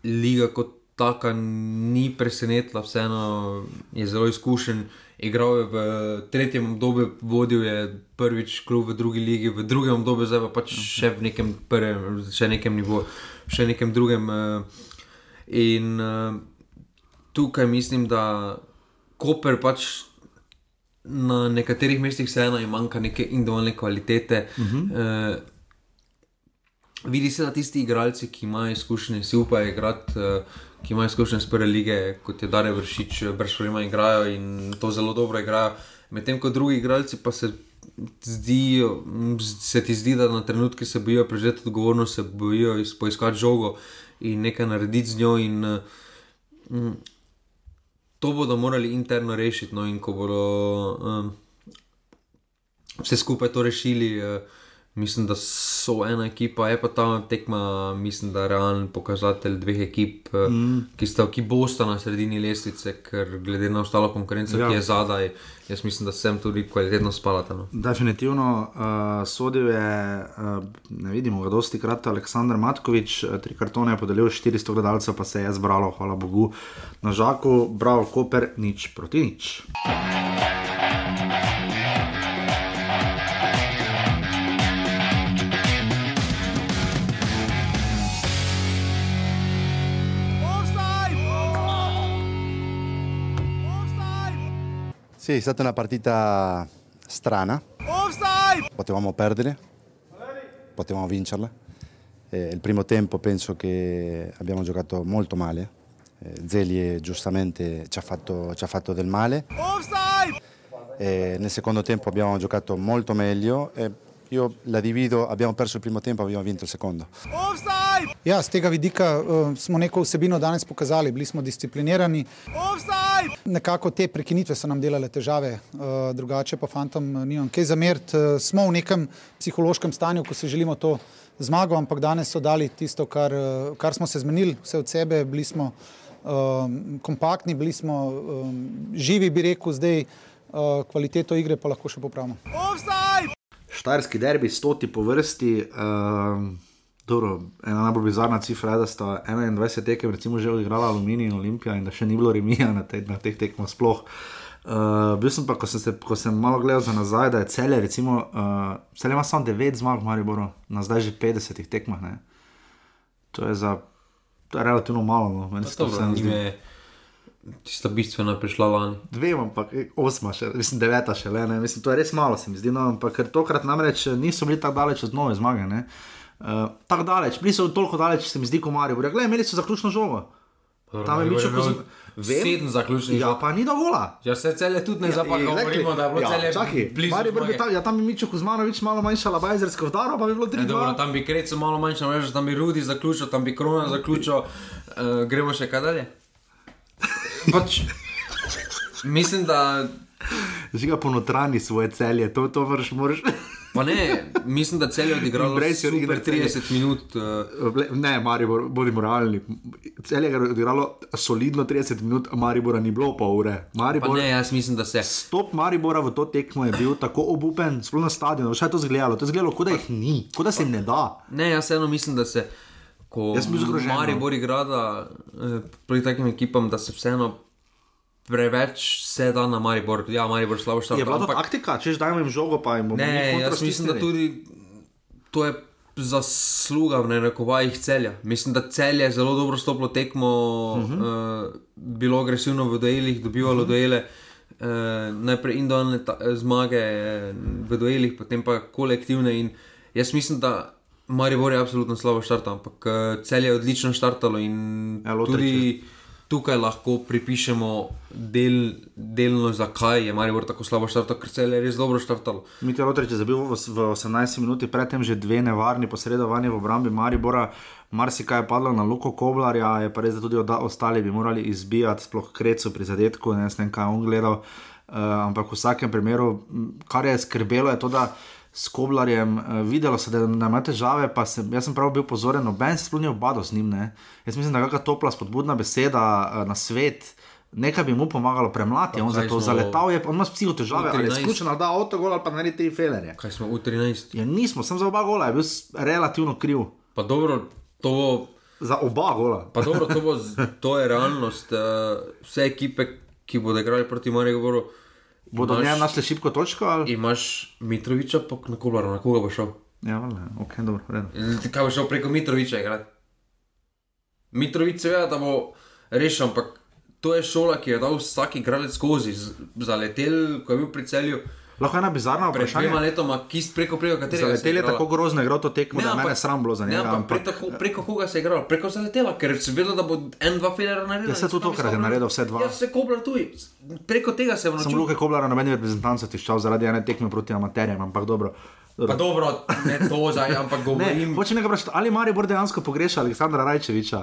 [SPEAKER 4] liga kot taka ni presenetila, vseeno je zelo izkušen. Igral je v tretjem obdobju, vodil je prvič klub v drugi ligi, v drugem obdobju, zdaj pa pač mhm. še v nekem prvem, še nekem nivoju, še nekem drugem. Eh, in eh, tukaj mislim, da Koper pač na nekaterih mestih vseeno ima neke individualne kvalitete. Uh mhm. eh, -huh vidi se na tisti igralci, ki imajo izkušnje, vsi upajo igrati. Eh, ki imajo izkušnje iz prve lige, kot je Dare Vršič, eh, brez problema igrajo in to zelo dobro igrajo. Medtem ko drugi igralci pa se, zdijo, se ti zdi, da na trenutke se bojijo prevzeti odgovornost, se bojijo poiskati žogo in nekaj narediti z njo. In, mm, to bodo morali interno rešiti. No, in ko bodo um, vse skupaj to rešili. Uh, Mislim, da so ena ekipa, je pa ta tekma, mislim, da je realen pokazatelj dveh ekip, eh, mm. ki, sta, ki bosta na sredini lestvice, ker glede na ostalo konkurenco, ja. ki je zadaj, jaz mislim, da sem tudi kvalitetno spal. No.
[SPEAKER 3] Definitivno uh, eh, sodel je, uh, ne vidimo ga, dosti krat Aleksandr Matkovič, tri kartone je podelil, 400 gledalcev pa se je zbralo, hvala Bogu, na žaku, bravo, koper, nič proti nič.
[SPEAKER 7] Sì, è stata una partita strana. Offside! Potevamo perdere, potevamo vincerla. Eh, il primo tempo penso che abbiamo giocato molto male. Eh, Zelie eh, giustamente ci ha, fatto, ci ha fatto del male. Offside! Eh, nel secondo tempo abbiamo giocato molto meglio. E eh, io la divido, abbiamo perso il primo tempo, abbiamo vinto il secondo.
[SPEAKER 8] Offside! Ja, z tega vidika uh, smo neko vsebino danes pokazali, bili smo disciplinirani. Offside! Nekako te prekinitve so nam delale težave, uh, drugače pa fantom eh, nimam kaj zameriti. Uh, smo v nekem psihološkem stanju, ko si želimo to zmago, ampak danes so dali tisto, kar, uh, kar smo se zmenili, vse od sebe, bili smo uh, kompaktni, bili smo um, živi, bi rekel, zdaj uh, kvaliteto igre pa lahko še popravimo. Offside!
[SPEAKER 3] Štajerski derbi, stoti po vrsti, uh, dobro, ena najbolj bizarna cifra je, da sta 21 tekem, recimo, že odigrala Aluminij in Olimpija, in da še ni bilo remija na, te, na teh tekmah. Uh, bil sem pa, ko sem, se, ko sem malo gledal za nazaj, da je celje, recimo, uh, celje ima samo 9 zmag, Mariboru, na zdaj že 50 tekmah. To je, za, to je relativno malo, no.
[SPEAKER 4] meni se
[SPEAKER 3] to
[SPEAKER 4] vseeno zdi. Ime. Tista bistvena je prišla lani.
[SPEAKER 3] Dve, ampak e, osma, še, mislim, deveta še le. Ne. Mislim, to je res malo, se mi zdi. No, ampak tokrat namreč eh, niso bili tako daleč od nove zmage. Uh, tako daleč, bili so toliko daleč, se mi zdi, kot Marijo. Rekli so, imeli so zaključno žogo.
[SPEAKER 4] Tam je bil še kozmo. Vedno zaključni.
[SPEAKER 3] Ja, pa ni dovolj. Ja,
[SPEAKER 4] se cele tudi ne ja, zapakiramo, e, da bi bilo ja, cele. Čakaj,
[SPEAKER 3] Mari
[SPEAKER 4] Brg
[SPEAKER 3] je tam, ja, tam bi Mičo Kuzmanovič malo manjša labajzerska vdara, pa bi bilo 3. E, dobro,
[SPEAKER 4] tam bi Krec malo manjša, tam bi Rudi zaključil, tam bi Krona zaključil, uh, [LAUGHS] gremo še kaj dalje pač, mislim, da. Že ga
[SPEAKER 3] ponotrani svoje celje, to, to vrš moraš. Pa
[SPEAKER 4] ne, mislim, da cel je odigral super 30 minut. Eh. Ne,
[SPEAKER 3] Maribor, bodi moralni. Cel je odigralo solidno 30 minut, Maribora ni bilo
[SPEAKER 4] pol
[SPEAKER 3] ure. Maribor, ne, jaz mislim, da se. Stop Maribora v to tekmo je bil tako obupen, sploh na stadionu, še to zgledalo. To je zgledalo, kot da jih ni, kot da se jim ne da.
[SPEAKER 4] Ne, jaz eno mislim, da se ko no. Maribor igra eh, proti takim ekipam, da se vseeno preveč se da na Maribor. Ja,
[SPEAKER 3] Maribor slabo
[SPEAKER 4] šta. Je
[SPEAKER 3] pa taktika, če že dajem žogo, pa jim bo. Ne, jaz
[SPEAKER 4] mislim, da tudi to je zasluga v nerekovajih celja. Mislim, da celje je zelo dobro stoplo tekmo, uh -huh. uh, bilo agresivno v dojeljih, dobivalo uh mhm. -huh. dojele. Uh, eh, najprej individualne eh, zmage v dojeljih, potem pa kolektivne. Jaz mislim, da Maribor je absolutno slabo štartal, ampak eh, cel je odlično štartalo in Elo, ja, tudi treče. tukaj lahko pripišemo del, delno, zakaj je Maribor tako slabo štartal, ker cel je res dobro štartal.
[SPEAKER 3] Mite Lotreče, za bil v 18 minuti, predtem že dve nevarni posredovanje v obrambi Maribora. Mar si kaj je padlo na luko Koblarja, je pa res, da tudi ostali bi morali izbijati, sploh krecu pri zadetku, ne vem, kaj je on gledal. Uh, ampak v vsakem primeru, kar je skrbelo, je to, da s Koblarjem, uh, videlo se, da, da ima težave, pa sem, sem prav bil pozoren, noben se splnil obado z njim. Ne? Jaz mislim, da kakšna topla spodbudna beseda uh, na svet. Nekaj bi mu pomagalo premlati, on, smo, zaletal, je, on ima psiho težave,
[SPEAKER 4] ali je izkušen, da avto gola, pa naredi tri felere.
[SPEAKER 3] Kaj smo v 13? Ja, nismo, sem za oba gola, je bil relativno kriv.
[SPEAKER 4] Pa dobro, to bo.
[SPEAKER 3] Za oba gola. Pa
[SPEAKER 4] dobro, to, bo, to je realnost. Uh, vse ekipe, ki bodo igrali proti Marijo Goru,
[SPEAKER 3] Bodo imaš, njem našli šipko točko? Ali?
[SPEAKER 4] Imaš Mitroviča, pa na kolaru, na koga bo šel?
[SPEAKER 3] Ja, vale. Ja. ok, dobro, redno.
[SPEAKER 4] Kaj bo šel preko Mitroviča, igrat? Mitrovič seveda, da bo rešil, ampak to je šola, ki je dal vsak igralec skozi, zaletel, ko je bil pri celju.
[SPEAKER 3] Lahko ena bizarna vprašanja. Pred
[SPEAKER 4] dvema letoma, ki ste preko preko katerega igrali. Zaletel je
[SPEAKER 3] tako grozno, je to tekmo, ne, da me sram bilo za njega. Ne,
[SPEAKER 4] ampak, ampak,
[SPEAKER 3] preko,
[SPEAKER 4] preko koga se je igral? Preko zaletela, ker sem vedel, da bo en, dva federa
[SPEAKER 3] naredil. Jaz se tudi
[SPEAKER 4] tokrat
[SPEAKER 3] je naredil vse dva. Jaz se
[SPEAKER 4] kobra tuj, preko tega se je vnašal.
[SPEAKER 3] Sem Luke Koblara na meni reprezentanca tiščal zaradi ene tekme proti amaterjem, ampak dobro.
[SPEAKER 4] Dobro. Pa dobro, ne to zdaj, ampak govorim.
[SPEAKER 3] Ne, ali Maribor dejansko pogreša Aleksandra Rajčeviča?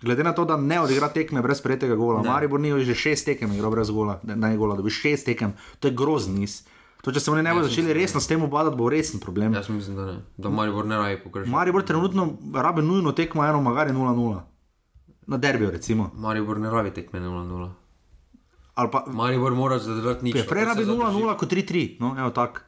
[SPEAKER 3] Glede na to, da ne odigra tekme brez prejetega gola, ne. Maribor ni že šest tekem, igra brez gola, da ne gola, da bi šest tekem, to je grozni niz. To, če se oni ne ja, bodo začeli resno
[SPEAKER 4] s
[SPEAKER 3] tem obadati, bo resen problem.
[SPEAKER 4] Jaz mislim, da ne. Da Maribor ne
[SPEAKER 3] rabi
[SPEAKER 4] pokrašati.
[SPEAKER 3] Maribor trenutno rabi nujno tekmo 1, magari 0-0. Na derbijo recimo.
[SPEAKER 4] Maribor ne rabi tekme 0-0. Maribor mora zadržati nič.
[SPEAKER 3] Prej rabi 0-0 kot 3-3. No, evo tako.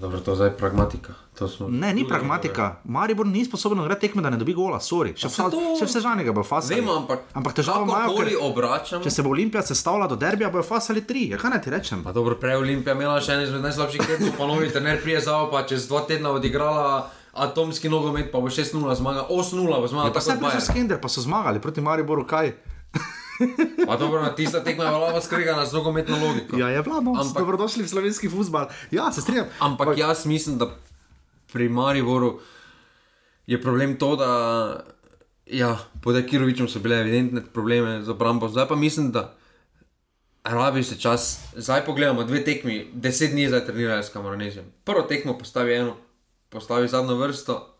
[SPEAKER 4] Dobro, to je zdaj pragmatika.
[SPEAKER 3] Smo... Ne, ni Tule, pragmatika. Dobro. Maribor ni sposoben odreči tekme, da ne dobi gola. Sorry. Še vse to... se žanega bo fasal.
[SPEAKER 4] Ampak, ampak težava je,
[SPEAKER 3] ker... če se bo Olimpija sestavljala do derbija, bojo fasali tri. Ja, kaj naj ti rečem? Pa
[SPEAKER 4] dobro, prej Olimpija imela
[SPEAKER 3] še
[SPEAKER 4] en izmed najslabših kredov, pa novi trener prije za opa, čez dva tedna odigrala. Atomski nogomet pa bo
[SPEAKER 3] 6-0
[SPEAKER 4] zmagal, 8-0 bo zmagal. Ja, pa se
[SPEAKER 3] pa že skender, pa so zmagali proti Mariboru, kaj?
[SPEAKER 4] Tista tekma je bila skregana z nogometno logiko.
[SPEAKER 3] Ja, je bila, no, ampak dobrodošli v slovenski futbal. Ja, se strinjam.
[SPEAKER 4] Ampak Boj. jaz mislim, da pri Mariboru je problem to, da ja, pod Akirovičem so bile evidentne probleme za obrambo. Zdaj pa mislim, da rabi se čas. Zdaj pogledamo dve tekmi, deset dni zdaj trenirajo s kamornežem. Prvo tekmo postavi eno, postavi zadnjo vrsto,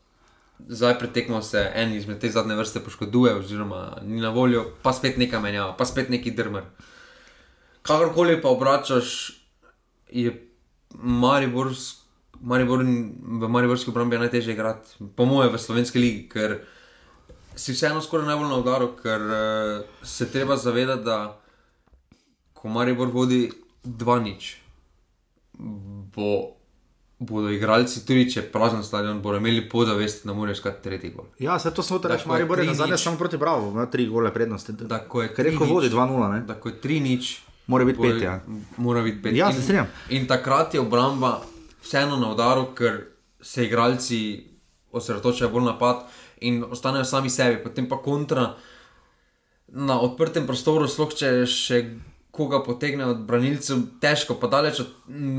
[SPEAKER 4] zdaj pretekmo se en izmed te zadnje vrste poškoduje, oziroma ni na voljo, pa spet nekaj menjava, pa spet neki drmer. Kakorkoli pa obračaš, je Maribor v Mariborski obrambi najtežje igrati, po mojem, v slovenski legi, ker si vseeno skoraj najbolj na udaru, ker eh, se treba zavedati, da ko Maribor vodi dva nič. Bo bodo igralci, tudi če prazen stadion, bodo imeli pozavest, da morajo iskati tretji
[SPEAKER 3] gol. Ja, se to smo rekli, Marijo Borel, zadnje samo proti Bravo, ima
[SPEAKER 4] tri
[SPEAKER 3] gole prednosti. Tako je. Reko vodi 2-0. Tako
[SPEAKER 4] je 3-0. Mora biti
[SPEAKER 3] 5. Ja,
[SPEAKER 4] bit pet.
[SPEAKER 3] ja in, se strinjam.
[SPEAKER 4] In takrat je obramba vseeno na udaru, ker se igralci osredotočajo bolj na napad in ostanejo sami sebi, potem pa kontra na odprtem prostoru, sloh če še koga potegne od branilcev, težko, pa daleč.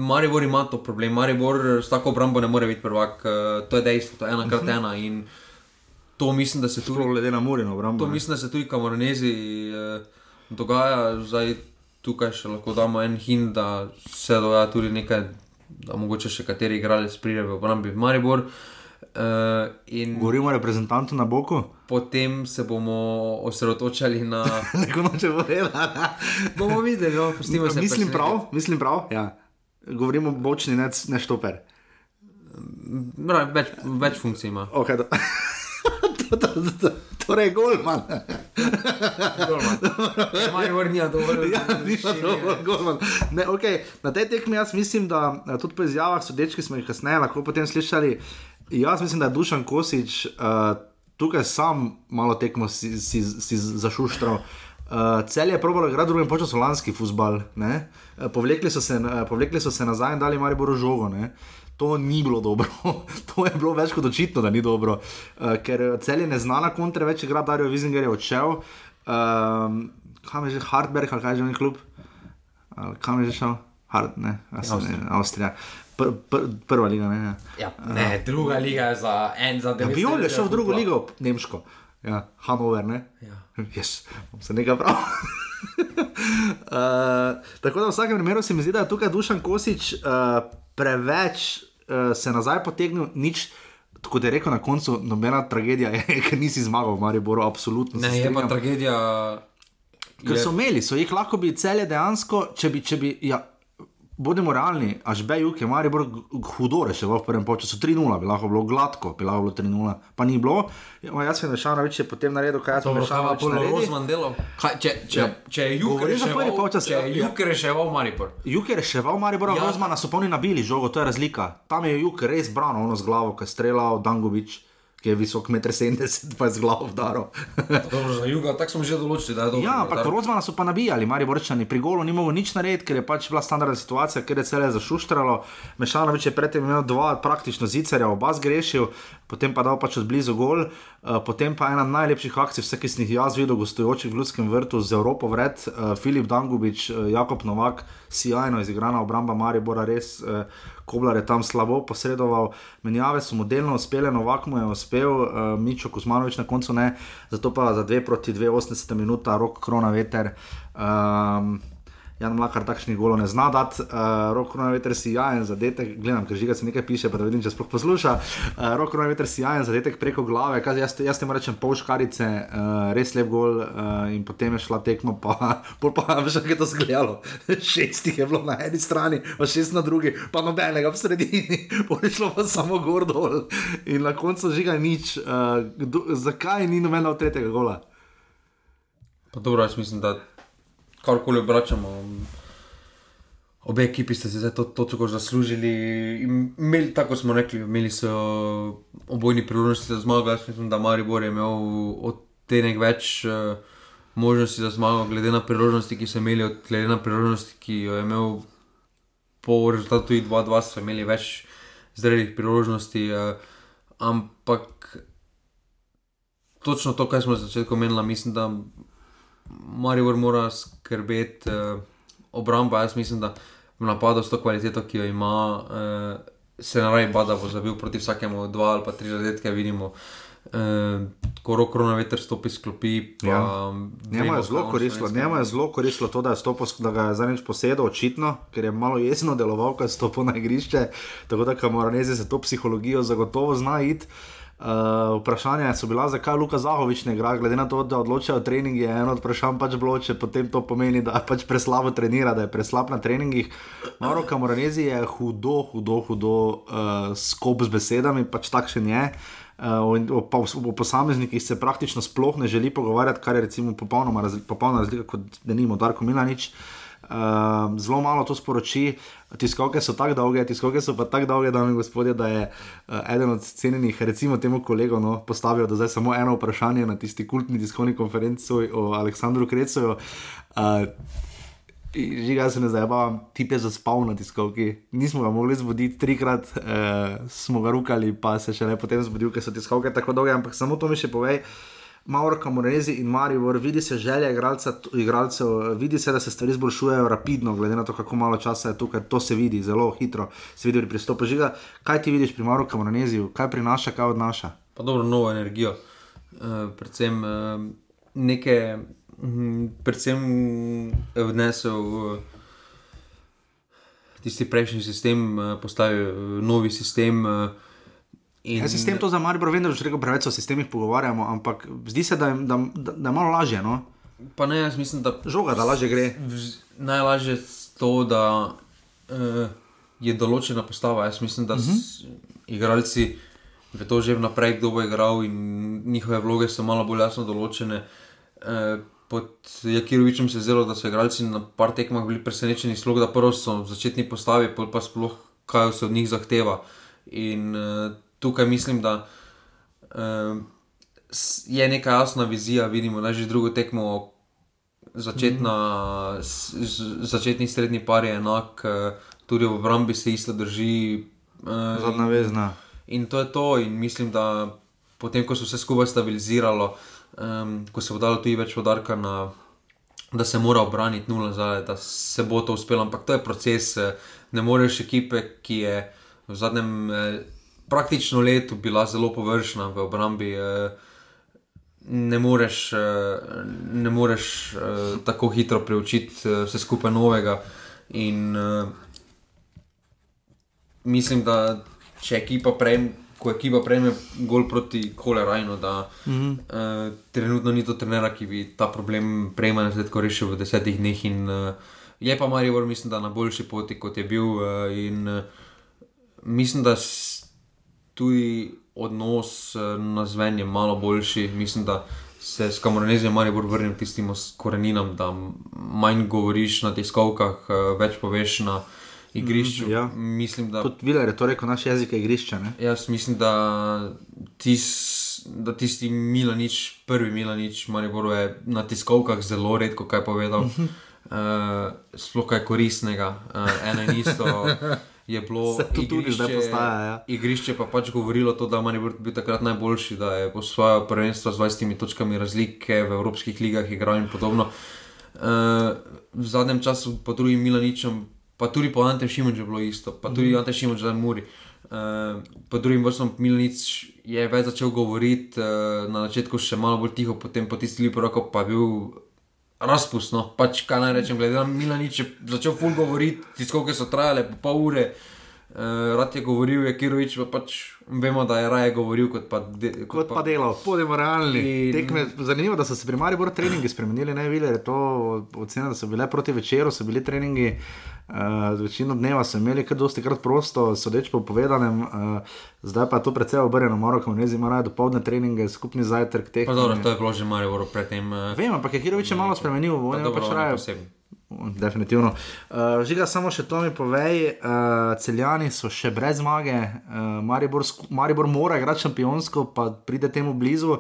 [SPEAKER 4] Marijo ima to problem, Marijo s tako obrambo ne more biti prvak, eh, to je dejstvo, to je ena krat mhm. ena. In to mislim, da se tudi. Zelo
[SPEAKER 3] glede na more, na obrambo.
[SPEAKER 4] To ne. mislim, da se tudi kamornezi eh, dogaja, zdaj tukaj še lahko damo en hin, da se dogaja tudi nekaj, da mogoče še kateri igralec pride v obrambi v Marijo. Uh,
[SPEAKER 3] eh, in... Govorimo o reprezentantu na boku
[SPEAKER 4] potem se bomo osredotočali na.
[SPEAKER 3] [LAUGHS] Neko noče povedati.
[SPEAKER 4] bomo videli, opustimo no,
[SPEAKER 3] se. Mislim prav, mislim prav. Ja. Govorimo o bočni, ne, ne štoper. Mm,
[SPEAKER 4] no, več, več funkcij ima.
[SPEAKER 3] Okay, to. [LAUGHS] to, to, to, to. Torej, golman. golman.
[SPEAKER 4] Ja,
[SPEAKER 3] golman. Ne, okay. Na tej tekmi jaz mislim, da eh, tudi po izjavah sodeč, ki smo jih kasneje lahko potem slišali, jaz mislim, da je Dušan Kosič. Uh, tukaj sam malo tekmo si, si, si zašuštro. Uh, eh, cel je probal igrati drugi počas slovanski futbal. Eh, povlekli so, se, eh, povlekli so se nazaj in dali Mariboru žogo. Ne? To ni bilo dobro, [LAUGHS] to je bilo več kot očitno, da ni dobro, uh, ker cel je neznana kontra, več igra Darijo Vizinger je odšel. Um, kam je že Hardberg, ali kaj že je on klub? Kam je že šel? Hard, ne, ja, Avstrija. Avstrija pr, pr, prva liga. Ne,
[SPEAKER 4] ja, ja ne uh, druga liga je za en, za dva.
[SPEAKER 3] Ja, Bijol je šel v drugo ligo, nemško, ja, Hanover. Ne? Ja, yes, [LAUGHS] bom se nekaj prav. uh, [LAUGHS] tako da v vsakem primeru se mi zdi, da je tukaj Dušan Kosič uh, eh, preveč uh, se nazaj potegnil, nič. Tako je rekel na koncu, nobena tragedija je, [LAUGHS] ker nisi zmagal v Mariboru, absolutno.
[SPEAKER 4] Ne, je pa tragedija.
[SPEAKER 3] Ker so imeli, so jih lahko bili cele dejansko, če bi, če bi, ja, Bodimo realni, až Bejuk je Maribor hudo reševal v prvem času, 3-0, bi lahko bilo gladko, bi lahko bilo 3-0, pa ni bilo. Ja, jaz sem rešil, več je potem naredil, kaj
[SPEAKER 4] sem rešil. Ja, pa je Rozman delo. Če, če, ja. če je Juk reševal, počas, če je ja. Juk reševal Maribor.
[SPEAKER 3] Juk je reševal Maribor, ja. Rozman so polni nabili žogo, to je razlika. Tam je Juk res branil ono z glavo, kaj strelal Dangovič
[SPEAKER 4] ki
[SPEAKER 3] je visok 1,70 m, pa je z glavom daro. [LAUGHS] Na jugu,
[SPEAKER 4] tako smo že določili.
[SPEAKER 3] Ja, ampak Rozmana so pa nabijali, mari vrčani, pri golu ni mogel nič narediti, ker je pač bila standardna situacija, ker je celje zašuštralo. Mešalo je predtem imel dva praktično zicerja, oba zgrešil, potem pa dal pač od blizu gol. Eh, potem pa ena najlepših akcij, vse, ki sem jih jaz videl, gostujoči v Ljudskem vrtu z Evropo vred, eh, Filip Dangubič, eh, Jakob Novak, sijajno izigrana obramba Maribora, res. Koblar je tam slabo posredoval, menjave so mu delno uspele, novak mu je uspel, uh, Mičo Kusmanovič na koncu ne, zato pa za 2 proti 2, 80 minuta, rok, krona, veter. Um, Jan Mlaka takšnih golov ne zna dati, uh, rok na veter si jajen zadetek, gledam, ker žiga se nekaj piše, pa da vidim, če sploh posluša. Uh, rok na veter si jajen zadetek preko glave, Kaj, jaz, jaz temu rečem pol škarice, uh, res lep gol uh, in potem je šla tekmo, pa [LAUGHS] pol pa [LAUGHS] veš, kako je to zgledalo. [LAUGHS] Šestih je bilo na eni strani, pa šest na drugi, pa nobenega v sredini, pol je šlo pa samo gor dol in na koncu žiga nič. Uh, kdo, zakaj ni nobenega od tretjega gola?
[SPEAKER 4] Pa dobro, jaz mislim, da karkoli obračamo. Obe ekipi ste se za to točko zaslužili. Imeli, tako smo rekli, imeli so obojni priložnosti za zmago. Jaz mislim, da Maribor je imel od te nek več eh, možnosti za zmago, glede na priložnosti, ki so imeli, glede na priložnosti, ki jo je imel po rezultatu 2-2, so imeli več zrelih priložnosti. Eh, ampak točno to, kar smo začetku menili, mislim, da Maribor mora skrbeti skrbeti uh, eh, obramba. Jaz mislim, da v napadu s to kvaliteto, ki jo ima, uh, se naravi bada, bo zabil proti vsakemu dva ali pa tri zadetke. Vidimo, uh, ko roko na veter stopi sklopi. Ja.
[SPEAKER 3] Njema je zelo koristilo to, da je, stopo, da je zanič posedel, očitno, ker je malo jezno deloval, ko je stopil na igrišče. Tako da, kamor ne zezi za to psihologijo, zagotovo zna iti. Eh, vprašanje so bila, zakaj Luka Zahovič ne igra, glede na to, da odločajo treningi. Eno od vprašanj pač bilo, če potem to pomeni, da pač preslabo trenira, da je preslab na treningih. Moro Kamoranezi je hudo, hudo, hudo uh, skop z besedami, pač takšen je. Eh, o, o, o posameznikih se praktično sploh ne želi pogovarjati, kar je recimo popolnoma razlika, popolno razlika kot da nimamo Darko Milanič. Uh, Um, zelo malo to sporoči. Tiskalke so tako dolge, tiskalke so pa tako dolge, dame in gospodje, da je uh, eden od cenjenih, recimo temu kolegu, no, postavil zdaj samo eno vprašanje na tisti kultni tiskovni konferenci o Aleksandru Krecu. Eh, Že ga se ne zabavam, ti je zaspal na tiskovki. Nismo ga mogli zbuditi, trikrat eh, smo ga rukali, pa se še ne potem zbudil, ker so tiskovke tako dolge. Ampak samo to mi še povej. Eh, Maurka, Morezi in Marijo, vidi se želje igralcev, vidi se, da se stvari zboljšujejo rapidno, glede na to, kako malo časa je tukaj, to se vidi zelo hitro, se vidi pri pristopu žiga. Kaj ti vidiš pri Maurku, Morezi, kaj prinaša, kaj odnaša?
[SPEAKER 4] Pa dobro, novo energijo, e, predvsem e, eh, nekaj, mhm, predvsem vnesel. Tisti prejšnji sistem, eh, postavi novi sistem,
[SPEAKER 3] In... Jaz se s tem to za Maribor vem, da že rekel, preveč o sistemih pogovarjamo, ampak zdi se, da je,
[SPEAKER 4] da,
[SPEAKER 3] da je malo lažje. No? Pa
[SPEAKER 4] ne, jaz mislim, da žoga,
[SPEAKER 3] da lažje gre.
[SPEAKER 4] Najlažje je to, da uh, je določena postava. Jaz mislim, da so uh -huh. igralci vedo že vnaprej, kdo bo igral in njihove vloge so malo bolj jasno določene. Uh, pod Jakirovičem se je zelo, da so igralci na par tekmah bili presenečeni, slog, da prvo so v začetni postavi, pa sploh kaj se od njih zahteva. In, uh, tukaj mislim, da uh, je neka jasna vizija. Vidimo, da že drugo tekmo, začetna, mm. z, začetni srednji par je enak, uh, tudi v obrambi se isto drži.
[SPEAKER 3] Uh, Zadnja vezna.
[SPEAKER 4] In to je to, in mislim, da potem, ko so vse skupaj stabiliziralo, um, ko se bo dalo tudi več podarka na. Da se mora obraniti nula zadaj, da se bo to uspelo, ampak to je proces. Eh, ne moreš ekipe, ki je v zadnjem praktično leto bila zelo površna v obrambi. Eh, ne moreš, eh, ne moreš eh, tako hitro preučiti vse skupaj novega. In, mislim, da če ekipa prejme. Ko ekipa prejme gol proti Kolerajnu, da mm -hmm. uh, trenutno ni to trener, ki bi ta problem prejme na svetu rešil v desetih dneh. In, uh, je pa Marijo, mislim, da na boljši poti, kot je bil. Uh, in, uh, mislim, da tudi odnos eh, na zven je malo boljši. Mislim, da se s kamornezijo malo bolj vrnem k tistim koreninam, da manj govoriš na tiskovkah, eh, več poveš na igrišču. Mm, ja. mislim, da,
[SPEAKER 3] Kot vidiš, je to rekel naš jezik igrišča. Ne?
[SPEAKER 4] Jaz mislim, da, tis, da tisti Milanič, prvi Milanič, Mariboru je na tiskovkah zelo redko kaj povedal. Uh, mhm. eh, Splošno je koristnega, uh, eno in isto je bilo igrišče, ja. igrišče pa pač govorilo, to, da je bil takrat najboljši, da je po svojo prvenstvo z 20 točkami razlike v evropskih ligah igral in podobno. Uh, v zadnjem času, pa tudi Milaničem, pa tudi po Ante Šimunču je bilo isto, pa tudi mm. Ante Šimunč za Muri. Uh, eh, po drugim vrstom Milanič je več začel govoriti, uh, na začetku še malo bolj tiho, potem po tistih lipo roko pa je bil razpustno, pač kaj naj rečem, glede na Milanič, začel ful govoriti, tiskovke so trajale pol ure, uh, rad je govoril, je Kirovič pa pač. Vemo, da je raje govoril kot pa,
[SPEAKER 3] de, kot kot
[SPEAKER 4] pa, pa
[SPEAKER 3] delal. Podemo realni. In... Zanimivo je, da so se pri Mariboru treningi spremenili. Ne, videl, to, ocena, so bile proti večeru, so bili treningi. Uh, večino dneva so imeli kar dosti krat prosto, sodeč po povedanem, uh, zdaj pa je to predvsej obrnjeno, moro, ko ne zima, rade dopoledne treninge, skupni zajtrk
[SPEAKER 4] teh. No, dobro, to je bilo že Mariboru pred tem. Uh,
[SPEAKER 3] Vem, ampak je Hirovič malo spremenil, on je pač raje. Definitivno. Uh, Žiga, samo še to mi povej. Uh, celjani so še brez zmage, uh, Maribor, Maribor mora igrati šampionsko, pa pride temu blizu,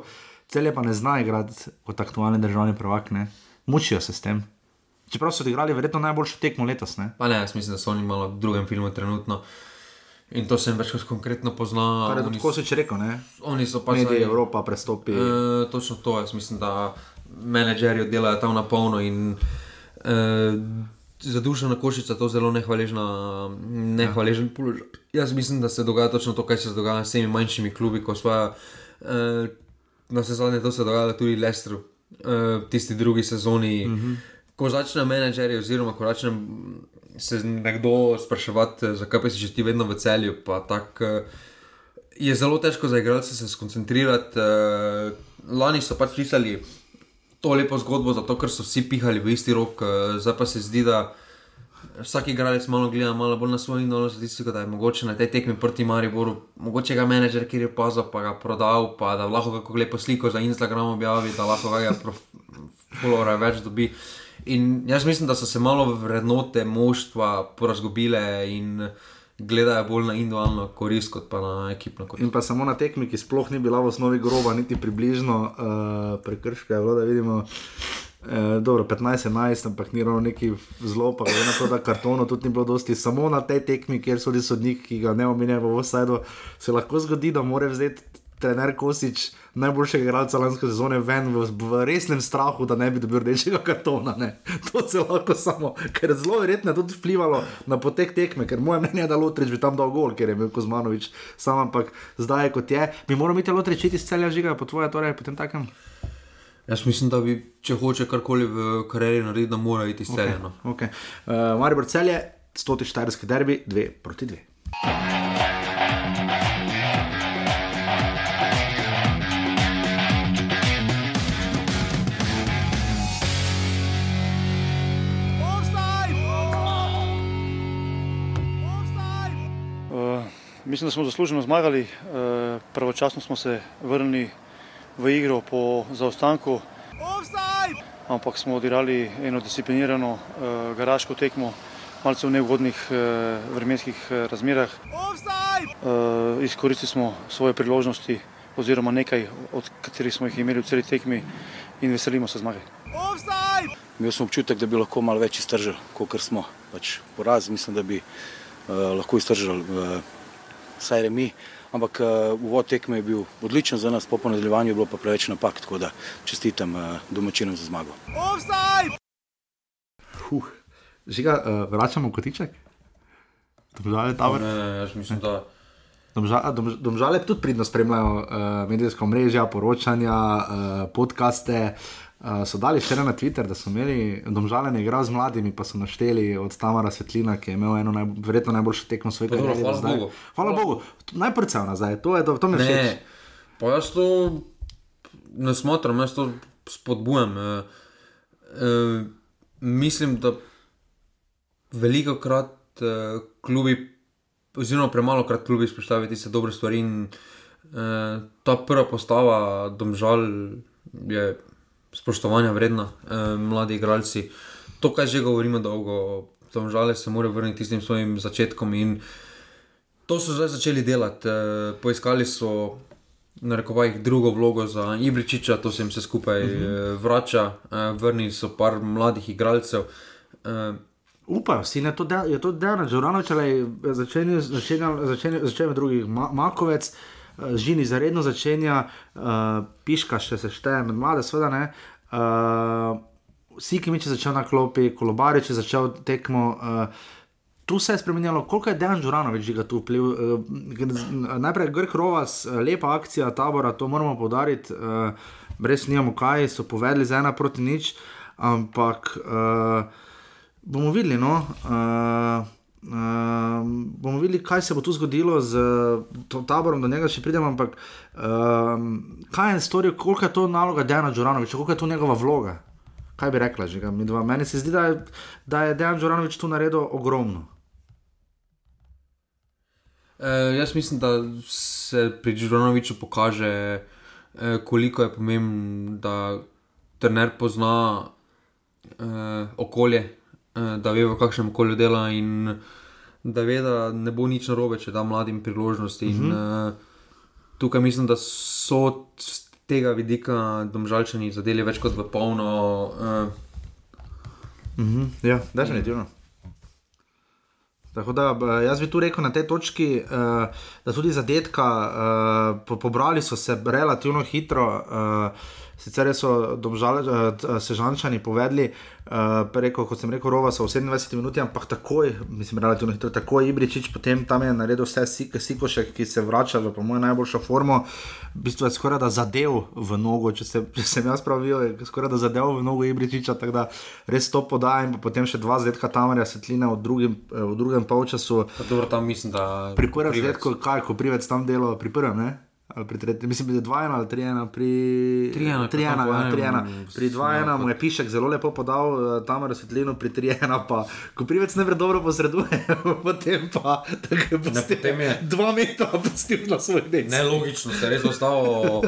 [SPEAKER 3] celje pa ne zna igrati kot aktualni državni prvak. Ne? Mučijo se s tem. Čeprav so odigrali verjetno najboljšo tekmo letos. Ne?
[SPEAKER 4] Pa ne, jaz mislim, da so oni malo v drugem filmu trenutno. In to sem več kot konkretno poznal.
[SPEAKER 3] Tako se je rekel, ne?
[SPEAKER 4] Oni so
[SPEAKER 3] pa že nekaj. Evropa prestopi.
[SPEAKER 4] Uh, točno to, jaz mislim, da menedžerji delajo tam na polno eh, za dušo na košicu to zelo nehvaležna, nehvaležen položaj. Jaz mislim, da se dogaja točno to, kar se dogaja s temi manjšimi klubi, ko so. Eh, na vse zadnje, to se dogaja tudi v Lestru, v eh, tisti drugi sezoni. Mm -hmm. Ko začne menedžer, oziroma ko začne se nekdo spraševati, eh, zakaj si še ti vedno v celju, pa tako. Eh, je zelo težko za igralce se skoncentrirati. Eh, lani so pač pisali, da to lepo zgodbo, zato ker so vsi pihali v isti rok, eh, zdaj pa se zdi, da vsak igralec malo gleda, malo bolj na svoj nos, statistiko, da je mogoče na tej tekmi proti Mariboru, mogoče ga menedžer, ki je pazil, pa ga prodal, pa da lahko kako lepo sliko za Instagram objavi, da lahko ga prof... več dobi. In jaz mislim, da so se malo vrednote moštva porazgobile in uh, gledajo bolj na individualno korist, kot pa na ekipno
[SPEAKER 3] korist. In pa samo na tekmi, ki sploh ni bila v osnovi groba, niti približno uh, prekrška je bilo, da vidimo. Eh, dobro, 15-11, ampak ni bilo neki zelo, pa je bilo na kartonu tudi ni bilo dosti. Samo na tej tekmi, kjer so bili sodniki, ki ga ne omenjajo v vsaj do, se lahko zgodi, da more vzeti trener Kosič, najboljšega igralca lanske sezone, ven v, v resnem strahu, da ne bi dobil rečega kartona. Ne. [LAUGHS] To se lahko samo, ker zelo verjetno je tudi vplivalo na potek tekme, ker moje mnenje je, da Lotrič bi tam dal gol, ker je imel Kozmanovič sam, ampak zdaj je kot je. Mi moramo biti Lotrič, iz celja žiga, po tvoje, torej po tem takem.
[SPEAKER 4] Jaz mislim, da bi, če hoče karkoli v karieri narediti, da mora iti streljeno.
[SPEAKER 3] Okay, okay. uh, eh, Mari Brcel je 100-40 derbi, 2 proti 2.
[SPEAKER 9] Mislim, da smo zasluženo zmagali. Eh, pravočasno smo se vrnili v igro po zaostanku. Ampak smo odirali eno disciplinirano eh, garaško tekmo, malce v neugodnih eh, vremenskih razmerah. Izkoristili smo svoje priložnosti, oziroma nekaj, od katerih smo jih imeli v celi tekmi, in veselimo se zmage.
[SPEAKER 10] Imeli smo občutek, da bi lahko malo več iztržili, kot smo. Pač poraz, mislim, da bi uh, lahko iztržili uh, saj remi, ampak eh, uvod tekme je bil odličen za nas, po ponedeljevanju je bilo pa preveč napak, tako da čestitam eh, domačinom za zmago. Obstaj!
[SPEAKER 3] Huh, žiga, eh, vračamo kotiček? Domžale, tamer.
[SPEAKER 4] Ne, ne, jaz mislim,
[SPEAKER 3] da. Domžale, domžale tudi pridno spremljajo medijsko mrežo, poročanja, podkaste. Uh, so dali včeraj na Twitter, da so imeli domžaljene igre z mladimi, pa so našteli od Tamara Svetlina, ki je imel eno naj, verjetno najboljšo tekmo
[SPEAKER 4] svojega života. Hvala, hvala, hvala,
[SPEAKER 3] hvala Bogu. Najprej sem nazaj, to je to, to mi je všeč.
[SPEAKER 4] Pa jaz to ne smatram, jaz to spodbujam. E, e, mislim, da veliko krat e, klubi, oziroma premalo krat klubi spoštovati se dobre stvari in e, ta prva postava domžal je spoštovanja vredna, eh, mladi igralci. To, kar že govorimo dolgo, to žal se mora vrniti s tem svojim začetkom. In to so zdaj začeli delati. Eh, poiskali so, na reko, drugo vlogo za Ibričiča, to se jim vse skupaj mm -hmm. vrača, eh, vrnili so par mladih igralcev. Eh,
[SPEAKER 3] Upajo si na to, da je to dejansko, zelo raven, če začnejo začne, začne, začne drugi, Ma, Makovec, žini zaredno začenja, uh, piška še sešteje, med mlade, seveda ne. Uh, eh, Sikimič je začel na klopi, kolobarič je začel tekmo. Uh, Tu se je spremenilo, koliko je dejansko Žuranovič že tu vplival. Najprej je Grk Rovas, lepa akcija tabora, to moramo podariti, brez njemu kaj so povedali za ena proti nič, ampak bomo videli. No. Ehm, bomo videli, kaj se bo tu zgodilo z to, taborom, do njega še pridem, ampak um, kaj je storil, koliko je to naloga Dejana Džuranoviča, koliko je to njegova vloga. Kaj bi rekla, že mi dva? Meni se zdi, da je, da je Dejan Džuranovič tu naredil ogromno.
[SPEAKER 4] E, jaz mislim, da se pri Džuranoviču pokaže, e, koliko je pomembno, da trener pozna e, okolje, Eh, da ve, v kakšnem okolju dela in da ve, da ne bo nič narobe, če da mladim priložnosti. Uh -huh. in, uh, tukaj mislim, da so s tega vidika domžalčani zadeli več kot v polno. Uh, eh,
[SPEAKER 3] uh mhm. -huh. Ja, definitivno. Tako da, jaz bi tu rekel na tej točki, uh, da tudi zadetka, uh, po, pobrali so se relativno hitro. Uh, Sicer so eh, eh, sežančani povedali, eh, preko, kot sem rekel, rova so v 27 minutah, ampak takoj, mislim, relativno hitro, tako je Ibričič, potem tam je naredil vse sikošek, ki se vrača v mojo najboljšo formo. V bistvu je skoraj da zadev v nogo, če, se, če sem jaz pravil, je skoraj da zadev v nogo Ibričiča, tako da res to podajem. Potem še dva zvedka tamarja svetlina v, drugim, v drugem polčasu. Pri prvem zvedku, kaj, ko privec tam delo, pri prvem, ne? Mislim, da je 2-1 ali 3-1,
[SPEAKER 4] pri 3-1. Ja,
[SPEAKER 3] pri 2-1 ja, mu je pišek zelo lepo podal, eh, tam je razsvetljeno, pri 3-1 pa, ko privec ne gre dobro posreduje, [LAUGHS] potem pa tako je. 2 metra opustil na svoj del.
[SPEAKER 4] Nelogično, se je res ostalo.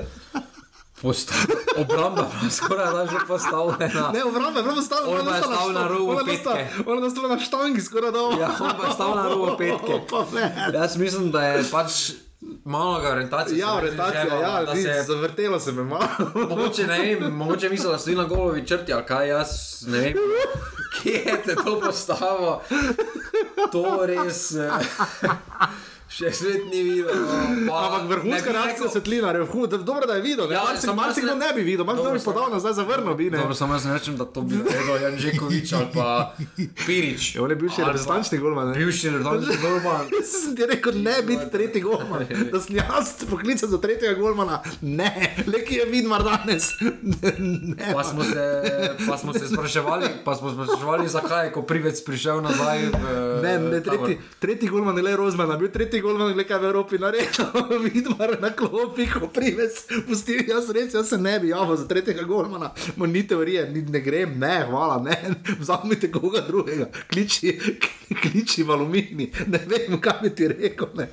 [SPEAKER 4] Obramba, skoraj da že postavljena. Ne,
[SPEAKER 3] obramba, prvo postavljena. Ona je stala na robu petke. Ona je stala na štangi, skoraj da.
[SPEAKER 4] Ja, ona je stala na robu petke. [LAUGHS] Jaz mislim, da je pač... Malo ga orientacije.
[SPEAKER 3] Ja, orientacije, ja, se... zavrtelo se me malo. Mogoče
[SPEAKER 4] ne vem, mogoče mislim, da stoji na golovi črti, ali kaj jaz ne vem. Kje je to postavo? To res. Eh še svet ni videl.
[SPEAKER 3] No, Ampak vrhunska reakcija svetlina, je hud, dobro, da je videl. Ja, Marci, sem marsik ga ne bi videl, malo sem jih podal nazaj za vrno. Dobro,
[SPEAKER 4] samo jaz ne rečem, da to bi vedel
[SPEAKER 3] Janžekovič ali pa Pirič. Je, ja, on je bivši reprezentantni golman. Bivši reprezentantni golman. Jaz sem ti rekel, ne biti tretji golman. Da sem jaz poklical za tretjega golmana. Ne, le ki je vidno danes. Ne,
[SPEAKER 4] [LAUGHS] ne, pa, smo se, pa smo se spraševali, pa smo se spraševali, zakaj je, ko privec prišel nazaj. V,
[SPEAKER 3] ne, ne, tretji, tretji golman je le Rozman, bil tretji. Golman, gleda v Evropi, naredil, [LAUGHS] vidim, na klopi, ko prives, pustil, jaz rečem, jaz se ne bi, ja, za tretjega Golmana, mo ni teorije, ni, ne grem, ne, hvala, ne, [LAUGHS] vzamite koga drugega, kliči, [LAUGHS] kliči v alumini, ne vem, kaj bi ti rekel, ne.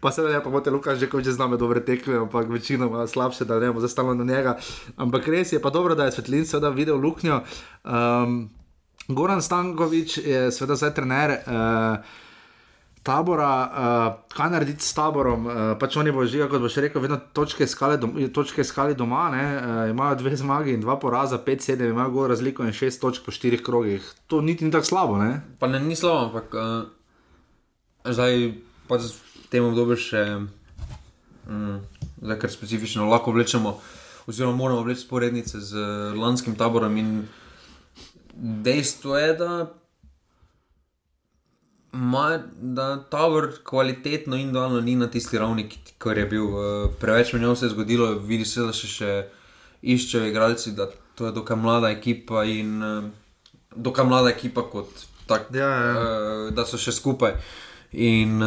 [SPEAKER 3] Pa sedaj, ja, pa bote Lukaš, že ko že z nami dobro tekli, ampak večino ima slabše, da ne bomo zastavili na njega. Ampak res je pa dobro, da je Svetlin seveda videl luknjo. Um, Goran Stankovič je seveda zdaj trener. Uh, tabora, uh, kaj narediti s taborom, uh, pač oni bo že, kot boš rekel, vedno točke skali, dom točke skali doma, ne, uh, imajo dve zmagi in dva poraza, pet sedem, imajo gor razliko in šest točk po štirih krogih. To niti ni tako slabo, ne? Pa ne,
[SPEAKER 4] ni slabo, ampak uh, zdaj pa z tem obdobjem še, um, zdaj kar specifično, lahko vlečemo, oziroma moramo vleči sporednice z lanskim taborom in dejstvo je, da ma, da tovor kvalitetno in dolno ni na tisti ravni, kot je bil. Eh, preveč menjav se je zgodilo, vidi se, da še, še iščejo igralci, da to je dokaj mlada ekipa in eh, dokaj mlada ekipa kot tak, ja, ja. ja. Eh, da so še skupaj. In,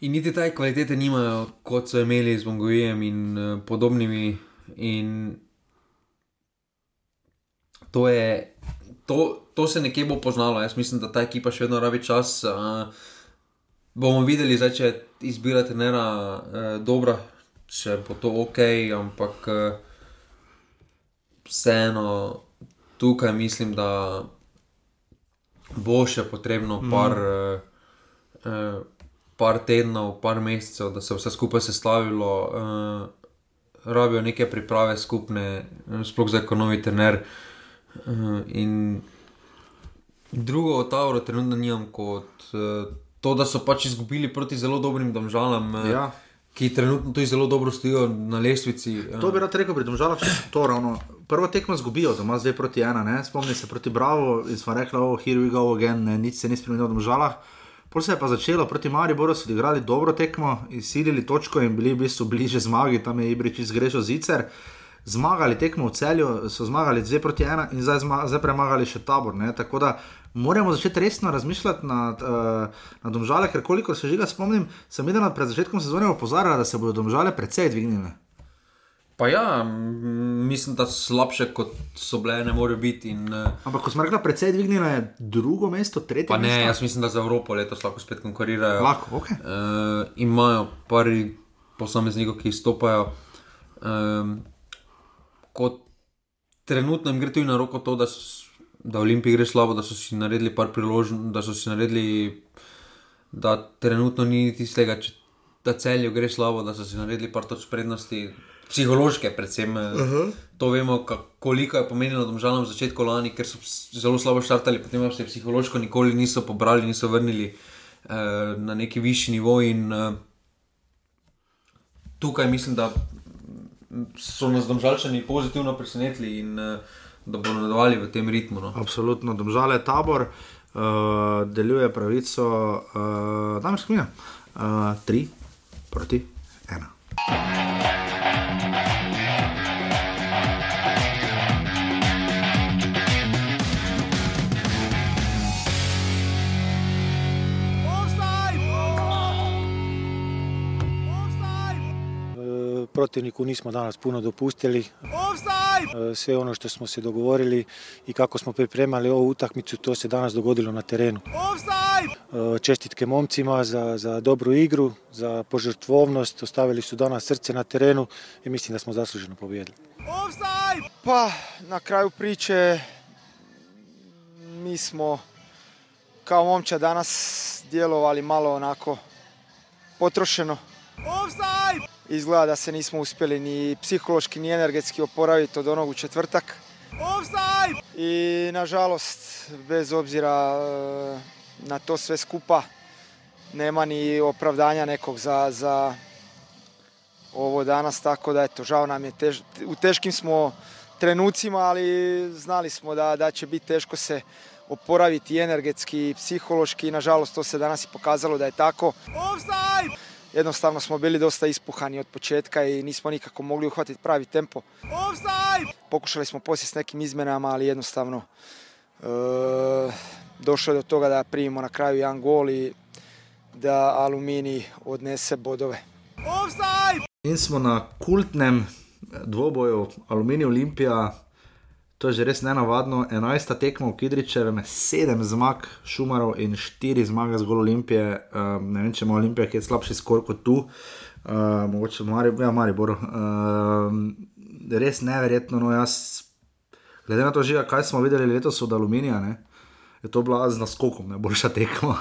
[SPEAKER 4] In niti taj kvalitete nimajo, kot so imeli z Mongolijem in uh, podobnimi. In to je, to, to se nekje bo poznalo. Jaz mislim, da ta ekipa še vedno rabi čas. Uh, bomo videli, zdaj, če izbira tenera uh, eh, dobra, če bo to ok, ampak uh, vseeno tukaj mislim, da bo še potrebno mhm. par. Mm. Uh, par tednov, par mesecev, da se vse skupaj sestavilo, uh, rabijo neke priprave skupne, sploh za ekonomijo, ter ter uh, in Drugo od Tavra trenutno nimam kot eh, to, da so pač izgubili proti zelo dobrim državam. Eh, ja. Ki trenutno tudi zelo dobro stojijo na lestvici. Eh.
[SPEAKER 3] To bi rad rekel, predvsem žal, če to ravno. Prvo tekmo zgubijo, doma zdaj proti ena, ne? spomni se proti Bravo in smo rekli: oh, here we go again, ne, nič se ni spremenilo v žalah. Pol se je pa začelo proti Mariju, bodo so odigrali dobro tekmo, izsilili točko in bili v bistvu bliže zmagi, tam je Ibrič izgrešil zicer. Zmagali tekmo v celju, so zmagali 2 proti 1 in zdaj, zdaj premagali še tabor. Ne? Tako da moramo začeti resno razmišljati nad, uh, nad domžale, ker kolikor se že ga spomnim, sem videl pred začetkom sezone opozarjati, da se bodo domžale precej dvignile.
[SPEAKER 4] Pa ja, mislim, da so slabše kot so bile, ne more biti.
[SPEAKER 3] In, eh, Ampak, ko smo rekli, da je precej dvignjeno, je drugo mesto, tretje. Ne, mesto.
[SPEAKER 4] jaz mislim, da za Evropo letos lahko spet konkurirajo.
[SPEAKER 3] Lahko, ok. E, eh,
[SPEAKER 4] imajo par posameznikov, ki izstopajo. E, kot trenutno jim gre tudi na roko to, da so da v Olimpiji gre slabo, da so si naredili par priložnosti, da so si naredili, da trenutno ni tistega, če, da celju gre slabo, da so si naredili par točk prednosti, psihološke, predvsem. Uh eh, -huh. To vemo, koliko je pomenilo domžalam v začetku lani, ker so zelo slabo štartali, potem se psihološko nikoli niso pobrali, niso vrnili uh, na neki višji nivo. In, uh, tukaj mislim, da. So nas domačani pozitivno presenetili, in uh, da bomo nadaljevali v tem ritmu. No.
[SPEAKER 3] Absolutno, domžale je tabor, uh, deluje pravico, uh, eh, da imaš kmija. Uh, eh, tri proti ena.
[SPEAKER 11] protivniku nismo danas puno dopustili. E, sve ono što smo se dogovorili i kako smo pripremali ovu utakmicu, to se danas dogodilo na terenu. E, čestitke momcima za, za dobru igru, za požrtvovnost, ostavili su danas srce na terenu i mislim da smo zasluženo pobijedili.
[SPEAKER 12] Pa, na kraju priče mi smo kao momča danas djelovali malo onako potrošeno Offside! Izgleda da se nismo uspjeli ni psihološki ni energetski oporaviti od onog u četvrtak. Offside! I nažalost, bez obzira e, na to sve skupa, nema ni opravdanja nekog za,
[SPEAKER 3] za ovo danas, tako da eto, žao nam je, u teškim smo trenucima, ali znali smo da, da će biti teško se oporaviti energetski i psihološki i nažalost to se danas i pokazalo da je tako. Offside! Enostavno smo bili dosta ispuhani od početka i nismo nikako mogli uhvatiti pravi tempo. Offside! Pokušali smo poslije s nekim izmenama, ali jednostavno e, došlo je do toga da primimo na kraju jedan gol i da Alumini odnese bodove. Offside! In smo na kultnem dvoboju Aluminij Olimpija To je že res nenavadno. 11 tekmo v Kidričevem, 7 zmag Šumarov in 4 zmage zgolj Olimpije. Um, ne vem, če ima Olimpija kaj slabši skor kot tu, um, mogoče Maribor. Ja, Maribor. Um, res neverjetno, no jaz, glede na to, živa, kaj smo videli letos od Aluminija, ne, je to bila z naskokom najboljša tekma,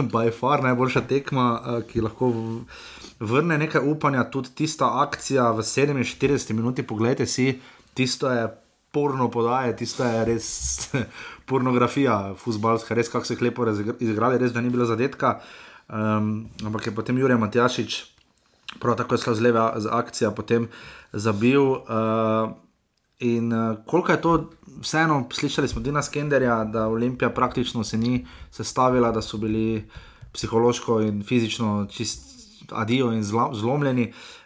[SPEAKER 3] [LAUGHS] by far najboljša tekma, eh, ki lahko. V... Vrne nekaj upanja, tudi tista akcija v 47 minuti. Poglejte si, tisto je porno podaje, tista je res [LAUGHS] pornografija, futbalska, res kako se je lepo izigrali, res da ni bilo zadetka. Um, ampak je potem Jurek Matjašič, prav tako je šlo z leve za akcijo, potem zabil. Uh, in uh, koliko je to, vseeno, slišali smo Dina Skenderja, da Olimpija praktično se ni sestavila, da so bili psihološko in fizično čist adijo in zlo, zlomljeni. Uh,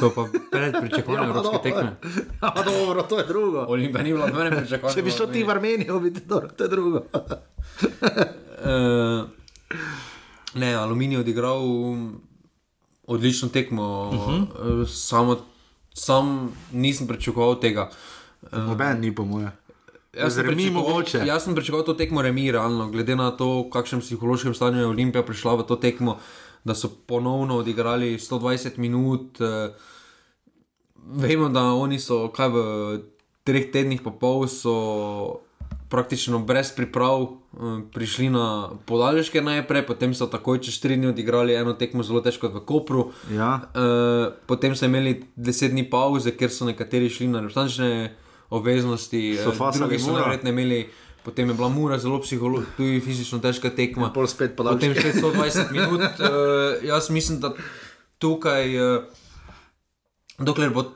[SPEAKER 4] so pa predpričakovane ja, evropske tekme. Ampak ja, dobro, to je
[SPEAKER 3] drugo. Olimpija ni bila nobene pričakovane. Če bi šel ti v Armenijo, bi to bilo drugo. uh,
[SPEAKER 4] ne, Aluminij je odigral odlično tekmo, uh -huh. uh, samo sam nisem pričakoval tega.
[SPEAKER 3] Eh, Noben uh, ni po moje.
[SPEAKER 4] Jaz sem, pričakoval, jaz sem pričakoval to tekmo remi, realno, glede na to, v kakšnem psihološkem stanju je Olimpija prišla v to tekmo. Uh, da so ponovno odigrali 120 minut. Eh, vemo, da oni so kaj v treh tednih, pa pol so praktično brez priprav eh, prišli na podaljške najprej, potem so takoj čez tri dni odigrali eno tekmo zelo težko v Kopru. Ja. Eh, potem so imeli deset dni pauze, ker so nekateri šli na neustančne obveznosti, so pa tudi drugi, ki so najverjetneje imeli. Potem je bila mura zelo psihološka, tudi fizično težka tekma.
[SPEAKER 3] Ja, pol spet pa da.
[SPEAKER 4] Potem še 120 minut. Uh, [LAUGHS] jaz mislim, da tukaj, uh, dokler, bo,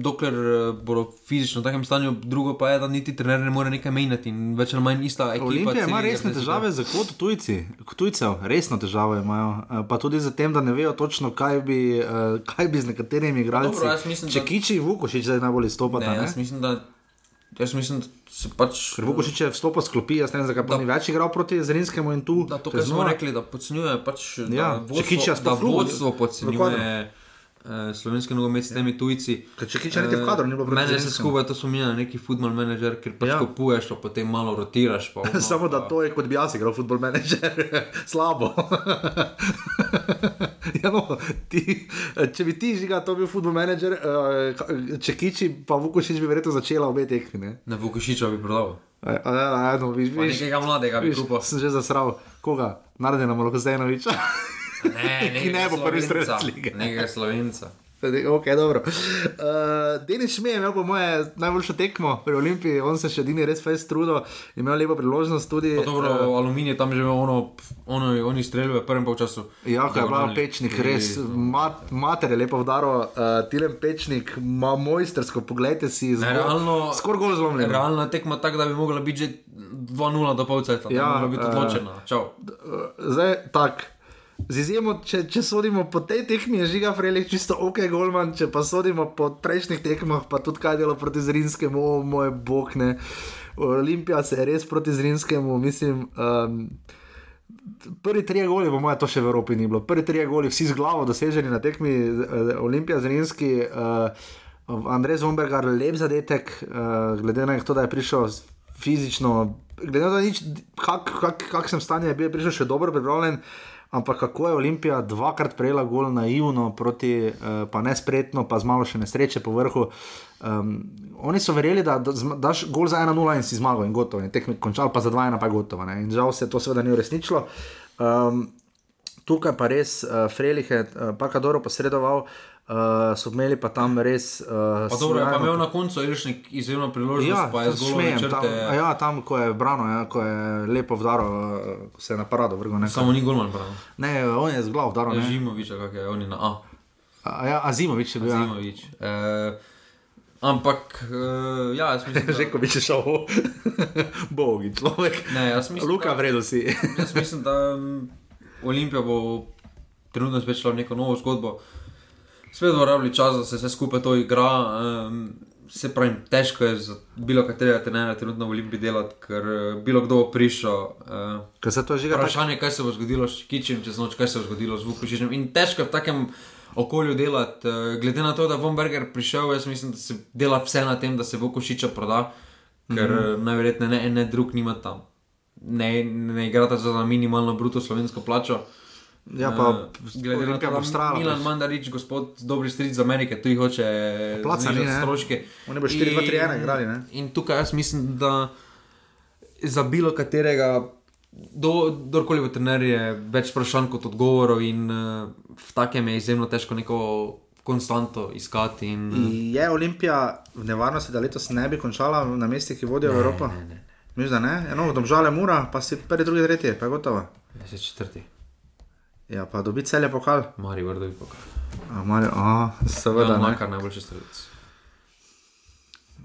[SPEAKER 4] dokler uh, bodo fizično v takem stanju, drugo pa je, da niti trener ne more nekaj menjati in več ali manj ista ekipa.
[SPEAKER 3] Olimpija ima resne težave za kot tujci, kot tujcev, resno težave imajo. Uh, pa tudi za tem, da ne vejo točno, kaj bi, uh, kaj bi z nekaterimi igrali. Če da... kiči v uko, še zdaj najbolj stopa. Ne,
[SPEAKER 4] Jaz mislim, da se pač. Če
[SPEAKER 3] je vstopil s klopi, jaz ne vem, zakaj ni več igral proti Zrinskemu in tu. Da,
[SPEAKER 4] to, kar smo rekli, da podcenjuje. Pač, ja, vodstvo, če kičas, da vodstvo podcenjuje. Eh, slovenski nogomet s temi ja. tujci.
[SPEAKER 3] Eh,
[SPEAKER 4] mene se skupaj, to smo mi na neki futbol menedžer, ker pač ja. kupuješ, pa potem malo rotiraš.
[SPEAKER 3] Pa, pa. [LAUGHS] Samo da to je kot bi jaz igral futbol menedžer, [LAUGHS] slabo. [LAUGHS] ja, no, ti, če bi ti žiga, to bi bil futbol menedžer, eh, če kiči, pa Vukošič bi verjetno začela obe tekmi.
[SPEAKER 4] Na Vukošiča
[SPEAKER 3] bi
[SPEAKER 4] prodal.
[SPEAKER 3] Ja, no, vi že. Nekega
[SPEAKER 4] mladega bi kupil.
[SPEAKER 3] Sem že zasral, koga? Narde nam lahko zdaj noviča.
[SPEAKER 4] Ne, [LAUGHS] ki ne bo prvi strelec lige. Nekega slovenca.
[SPEAKER 3] Ok, dobro. Uh, Denis Šmij je imel po moje najboljšo tekmo pri Olimpiji, on se še dini res fez trudo, imel lepo priložnost tudi. Pa dobro,
[SPEAKER 4] uh, aluminij je tam že imel ono, ono, oni streljajo v prvem polčasu.
[SPEAKER 3] Ja, kaj je bilo pečnik, res, no. mat, mater je lepo vdaro, uh, eh, tilem pečnik, ma mojstersko, poglejte si, zelo skoraj gol zlomljen.
[SPEAKER 4] Realna tekma tako, da bi mogla biti že 2-0 do polca, da ja, bi bila eh, odločena. Uh,
[SPEAKER 3] zdaj tako. Z izjemo, če, če sodimo po tej tekmi, je žiga Frelih čisto ok, Golman, če pa sodimo po prejšnjih tekmah, pa tudi kaj delo proti Zrinskemu, o moj bog, ne. Olimpija se je res proti Zrinskemu, mislim. Um, prvi tri goli, po mojem, to še v Evropi ni bilo. Prvi tri goli, vsi z glavo doseženi na tekmi eh, Olimpija Zrinski. Uh, Andrej Zombergar, lep zadetek, uh, glede na to, da je prišel fizično, glede na to, kakšno kak, kak stanje je bil, je prišel še dobro pripravljen. Ampak kako je Olimpija dvakrat prejela gol naivno, proti, uh, pa nespretno, pa z malo še nesreče po vrhu. Um, oni so verjeli, da, da zma, daš gol za 1-0 in si zmagal in gotovo, in tekmo končal, pa za 2-1 pa je gotovo. Ne? In žal se to seveda ni uresničilo. Um, tukaj pa res uh, eh, Frelih je uh, eh, pa kar dobro posredoval. Uh, Uh, so imeli pa tam res. Uh,
[SPEAKER 4] pa dobro, je pa imel na koncu nek izjemno priložnost, ja, pa je zelo šmejen. Črte...
[SPEAKER 3] Ja, tam, ko je brano, ja, ko je lepo vdaro, eh, se je na parado
[SPEAKER 4] vrgel.
[SPEAKER 3] Samo ni
[SPEAKER 4] gormal, pa ne. On je
[SPEAKER 3] z glav vdaro. Ja,
[SPEAKER 4] Zimovič, kak
[SPEAKER 3] je,
[SPEAKER 4] on je na
[SPEAKER 3] A. A ja, Azimovič je
[SPEAKER 4] bil. Azimovič. Ja. Uh, Ampak, uh, ja, mislim,
[SPEAKER 3] da... [LAUGHS] že ko bi šel, [LAUGHS] bogi človek. Ne, jaz mislim, Luka, da, vredo si. jaz mislim, da
[SPEAKER 4] mm, Olimpija bo trenutno začela neko novo zgodbo. Uh, spet uporabili čas, da se vse skupaj to igra. Um, se pravi, težko je za bilo katerega trenera trenutno v Olimpii delati, ker eh, bilo kdo bo prišel.
[SPEAKER 3] Uh, vprašanje je,
[SPEAKER 4] kaj se bo zgodilo s Kičem čez noč, kaj se bo zgodilo z Vukovičem. In težko je v takem okolju delati. Uh, glede na to, da je Vonberger prišel, jaz mislim, da se dela vse na tem, da se Vukovičiča proda, ker mm -hmm. najverjetneje ne, ne drug nima tam. Ne, ne igrata za minimalno bruto slovensko plačo.
[SPEAKER 3] Ja, pa
[SPEAKER 4] eh, glede na to, kako stralo. Milan pač. Mandarič, gospod z dobrim stric za Amerike, tu jih hoče plačati za stroške.
[SPEAKER 3] Oni bo 4-2-3-1 igrali.
[SPEAKER 4] In tukaj jaz mislim, da za bilo katerega. Dokoli do v trenerju je več vprašanj kot odgovorov, in uh, v takem je izjemno težko neko konstanto iskati. In,
[SPEAKER 3] uh. Je Olimpija v nevarnosti, da letos ne bi končala na mestih, ki vodijo Evropo? Mislim, da ne. Eno, domžale mura, pa si prvi, drugi, tretji, pa je gotovo.
[SPEAKER 4] Ne, se četrti.
[SPEAKER 3] Ja, pa
[SPEAKER 4] dobi
[SPEAKER 3] cele
[SPEAKER 4] pokal. Mari, vrdi
[SPEAKER 3] pokal. A, Mari, a, seveda. Ja,
[SPEAKER 4] Makar najboljši strelec.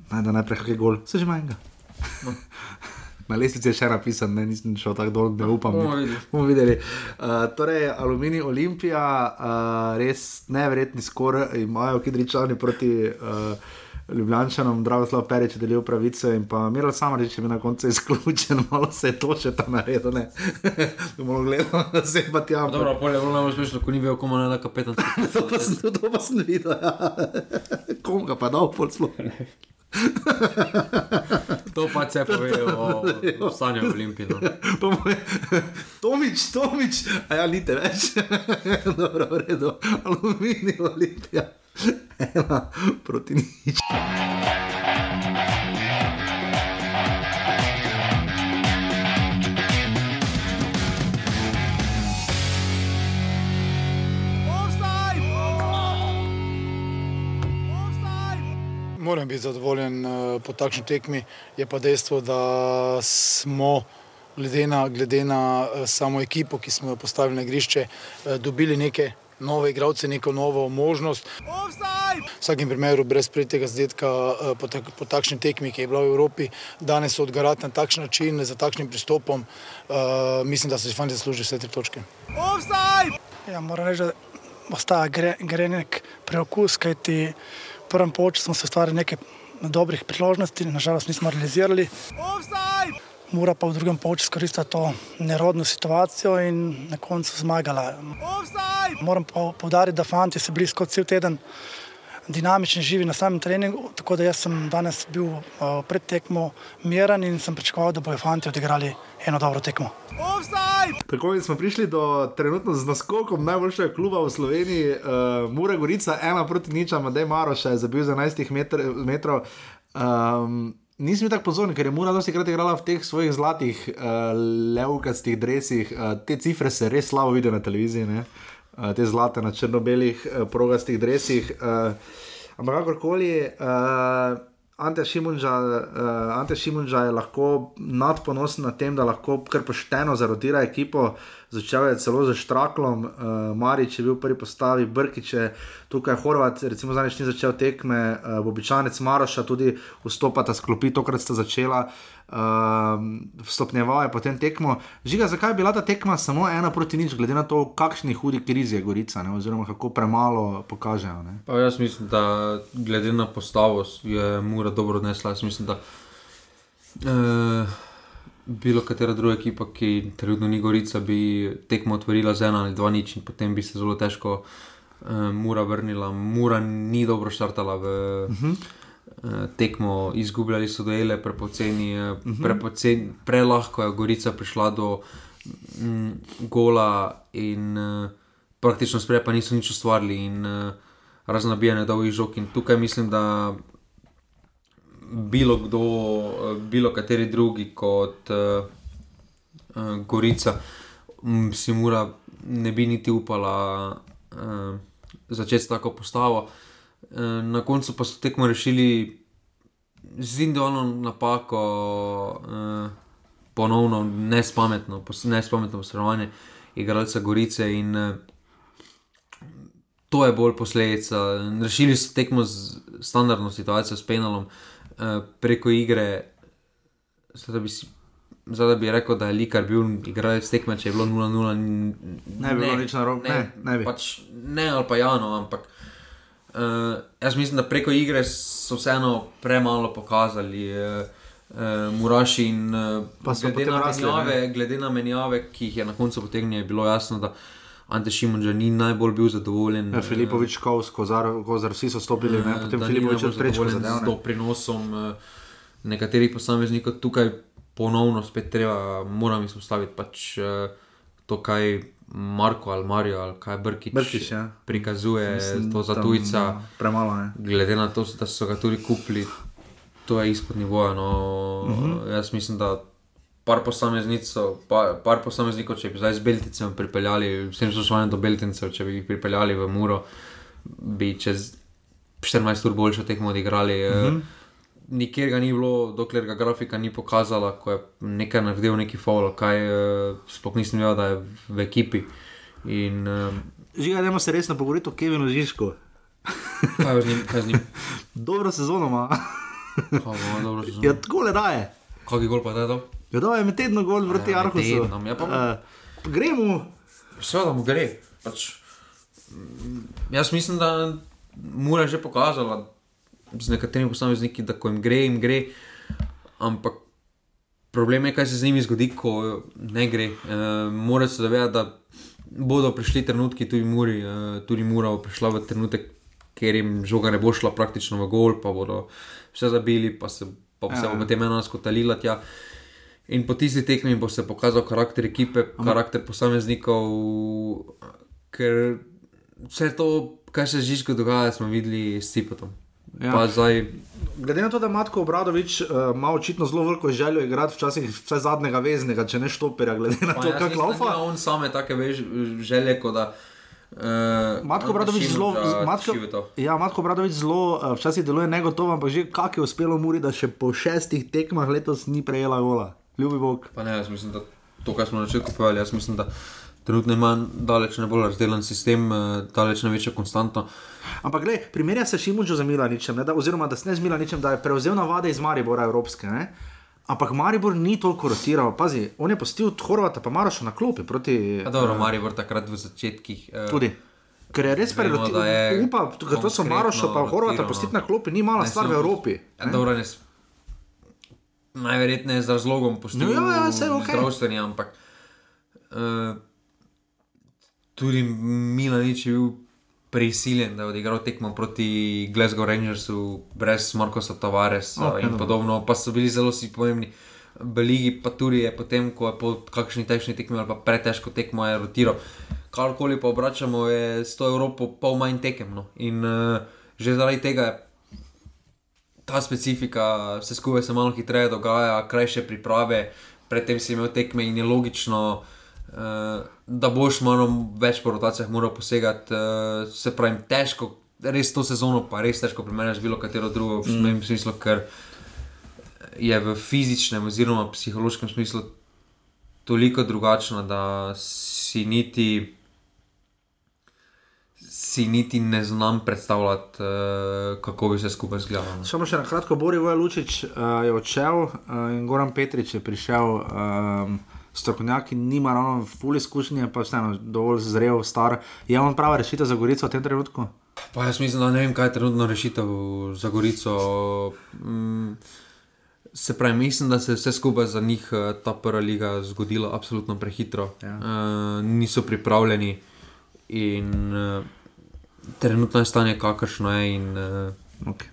[SPEAKER 3] Naj, da najprej kakšen gol, se že manjka. No. [LAUGHS] Na lesnici je še napisan, ne, nisem šel tako dol, da upam. Bomo videli. Uh, torej, Alumini Olimpija, uh, res nevretni skor imajo, kidričani proti.
[SPEAKER 4] Uh,
[SPEAKER 3] Ljubljančanom,
[SPEAKER 4] Dravoslav
[SPEAKER 3] Pereč, delil pravice in pa Miral Samarič, ki je na koncu izključen, [LAUGHS] malo se je
[SPEAKER 4] to
[SPEAKER 3] še tam
[SPEAKER 4] naredilo,
[SPEAKER 3] ne.
[SPEAKER 4] To [LAUGHS] bomo gledali, se pa tja. Dobro, pol je bilo najbolj smešno, ko ni bil komu na kapetan.
[SPEAKER 3] [LAUGHS] to pa sem, to pa sem videl, ja. Kom ga pa dal pol sploh. to pa se je povedal o stanju olimpijske. No. Tomič, Tomič, a ja, lite več. Dobro, v redu, aluminij, olimpijska ena proti nič. Moram biti zadovoljen eh, po takšni tekmi. Je pa dejstvo, da smo, glede na, glede na eh, samo ekipo, ki smo jo postavili na igrišče, eh, dobili nekaj nove igralce, neko novo možnost. Obstaj! V vsakem primeru, brez pretega zadetka eh, po, tak, po takšni tekmi, ki je bila v Evropi, danes odgarati na takšen način, z takšnim pristopom, uh, mislim, da se Španci zaslužijo vse tri točke. Obstaj! Ja, moram reči, da ostaja gre, gre nek preokus, kaj ti prvem počutim se stvari nekaj dobrih priložnosti, nažalost nismo realizirali. Obstaj! mora pa v drugem polovcu izkoristiti to nerodno situacijo in na koncu zmagala. Obstaj! Moram pa povdariti, da fanti so bili skozi cel teden dinamični, živi na samem treningu, tako da sem danes bil eh, pred tekmo miren in sem pričakoval, da bojo fanti odigrali eno dobro tekmo. Obstaj! Tako in smo prišli do trenutno z naskokom najboljšega kluba v Sloveniji, uh, eh, Mure Gorica, ena proti ničem, da je Maroš, je zabil za 11 metr, metrov. Um, nisem tako pozoren, ker je Mura dosti krat igrala v teh svojih zlatih, uh, levkastih drevesih. Uh, eh, te cifre se res slabo vidijo na televiziji, uh, te zlate na črno-belih, uh, progastih drevesih. Uh, ampak kakorkoli. Uh, Ante Šimunža uh, je lahko nadponosen na tem, da lahko kar pošteno zarotira ekipo, uh, začel je celo z Štraklom, uh, eh, Marič je bil prvi postavi, Brkič je tukaj, Horvat, recimo zdaj ni začel tekme, uh, eh, običajnec Maroša tudi vstopata sklopi, tokrat sta začela. Uh, Stopnjeval je potem tekmo. Žiga, zakaj je bila ta tekma samo ena proti nič, glede na to, kakšni hudi krizi je Gorica, ne, oziroma kako premalo pokažejo?
[SPEAKER 4] Pa, jaz mislim, da glede na postavo je mura dobro odnesla. Jaz mislim, da. Uh bilo katera druga ekipa, ki trenutno ni Gorica, bi tekmo odvrnila z ena ali dva nič in potem bi se zelo težko uh, mura vrnila. Mura ni dobro štartala v uh -huh. uh, tekmo, izgubljali so dojele, prepoceni, uh eh, -huh. Mhm. prepoceni, prelahko je Gorica prišla do um, gola in uh, praktično sprej pa niso nič ustvarili in uh, raznabijanje dolgih žog. In tukaj mislim, da bilo kdo, eh, bilo kateri drugi kot uh, uh, Gorica, si mora ne bi niti upala uh, začeti tako postavo. Uh, na koncu pa so tekmo rešili z individualno napako, uh, ponovno nespametno, nespametno poslovanje igralca Gorice. In, uh, To je bolj posledica. Rešili so tekmo z standardno situacijo, s penalom, uh, Eh, preko igre, da bi, zada bi rekel, da je likar bil igralec tekme, če je bilo
[SPEAKER 3] 0-0. Ne bi bilo nič narobe,
[SPEAKER 4] ne,
[SPEAKER 3] ne bi.
[SPEAKER 4] Pač ne, ali pa javno, ampak. Uh, jaz mislim, da preko igre so vseeno premalo pokazali, uh, eh, Muraši in uh, glede, na rasli, menjave, glede na menjave, ki jih je na koncu potegnil, je bilo jasno, da uh, Ante Šimunža ni najbolj bil zadovoljen. Ja,
[SPEAKER 3] Filipovič, eh, Kovsko, Kozar, vsi so stopili in ja, potem Filipovič odprečil
[SPEAKER 4] z doprinosom nekaterih posameznikov tukaj ponovno spet treba, moram izpostaviti pač eh, to, kaj Marko ali Marijo ali kaj Brkič, Brkič ja. prikazuje Mislim, to za tujca. Ja,
[SPEAKER 3] premalo, ne.
[SPEAKER 4] Glede na to, da so ga tudi kupili. To je izpod nivoja. No. Uh mhm. -huh. Jaz mislim, da par posameznikov, par, par posameznikov, če bi zdaj z Beltincem pripeljali, vsem sošolcem do Beltincev, če bi jih pripeljali v Muro, bi čez 14 ur boljše tekmo odigrali. Uh eh, -huh. Mhm. Nikjer ga ni bilo, dokler ga grafika ni pokazala, ko je nekaj naredil, neki faul, kaj eh, sploh nisem vedel, da je v ekipi. In,
[SPEAKER 3] eh, Žiga, da se resno pogovoriti o Kevinu Žižku. [LAUGHS] Kaj je z njim?
[SPEAKER 4] Je z njim? dobro sezono ima. Ja, tako le daje.
[SPEAKER 3] Kaj je gol pa
[SPEAKER 4] da je dobro?
[SPEAKER 3] Ja, da je med tednom gol vrti Arhus. Ja, ja, pa... uh, gremo.
[SPEAKER 4] Seveda mu gre. Pač, mm, jaz mislim, da mu je že pokazala z nekaterimi posamezniki, da ko jim gre, jim gre. Ampak problem je, kaj se z njimi zgodi, ko ne gre. Uh, Mora se zavedati, da bodo prišli trenutki tudi Muri, uh, tudi Mura bo prišla v trenutek, ker jim žoga ne bo šla praktično v gol, pa bodo vse zabili, pa se pa vse ja, bo ja. potem ena skotalila. Tja. In po tistih tekmih bo se pokazal karakter ekipe, Am. karakter posameznikov, ker vse to, kar se žiško dogaja, smo videli s Cipotom. Ja. Zdaj...
[SPEAKER 3] Glede na to, da eh, ima Matko Obradovič uh, očitno zelo veliko željo igrati, včasih vse zadnjega veznega, če ne štoperja, glede na pa, to, kako laupa. Ja,
[SPEAKER 4] on same take veš, želje, kot da.
[SPEAKER 3] Uh, Matko Bradovič zelo, Matko, ja, Matko Bradovič zelo uh, včasih deluje negotovo, ampak že kako je uspelo Muri, da še po šestih tekmah letos ni prejela gola ljubi
[SPEAKER 4] Bog. Ne, jaz mislim, da to, kar smo na začetku povedali,
[SPEAKER 3] jaz
[SPEAKER 4] mislim, da trenutno ima daleč najbolj razdeljen sistem, eh, daleč največja konstanta.
[SPEAKER 3] Ampak, gled, primerja se Šimunžo z Milaničem, ne, da, oziroma da se ne z Milaničem, da je prevzel navade iz Maribora Evropske. Ne. Ampak Maribor ni toliko rotiral, pazi, on je postil od Horvata, pa Maroša na klopi.
[SPEAKER 4] Proti, ja, dobro, eh, Maribor takrat v začetkih.
[SPEAKER 3] Eh, Tudi. Ker je res preveč ljudi, ki upajo, da so Maroša, pa Horvata, postiti no. na klopi, ni mala ne, stvar v Evropi.
[SPEAKER 4] Ja, dobro, res najverjetneje z razlogom postavljen. No, ja, ja, vse je v okay. zdravstveni, ampak uh, tudi Mila nič je bil. Prisiljen, da je odigral tekmo proti Glasgow Rangersu, brez Markoza Tavaresa eh, okay, in podobno, pa so bili zelo si pomembni. V Ligi pa tudi je potem, ko je po kakšni težki tekmi ali pa pretežko tekmo, je rotiral. Karkoli pa obračamo, je s to Evropo pol manj tekemno. In uh, že zaradi tega je ta specifika, vse skupaj se malo hitreje dogaja, krajše priprave, predtem si imel tekme in je logično, uh, da boš malo več po rotacijah moral posegati, uh, se pravi, težko, res to sezono, pa res težko premeniš bilo katero drugo, v mm. tem smislu, ker je v fizičnem oziroma psihološkem smislu toliko drugačno, da si niti si niti ne znam predstavljati, eh, kako bi se skupaj zgledalo.
[SPEAKER 3] No. Samo še na kratko, Borijo Lučič uh, eh, je odšel uh, in Goran Petrič je prišel. Um, Strokovnjaki nima ravno fulje izkušnje, pa vseeno dovolj zrel, star. Je on prava rešitev za Gorico v tem trenutku?
[SPEAKER 4] Pa jaz mislim, da ne vem, kaj je trenutno rešitev za Gorico. Mm, se pravi, mislim, da se je vse skupaj za njih ta prva liga zgodila absolutno prehitro. Ja. E, niso pripravljeni in. E, trenutno je stanje, kakršno je. In, uh, okay.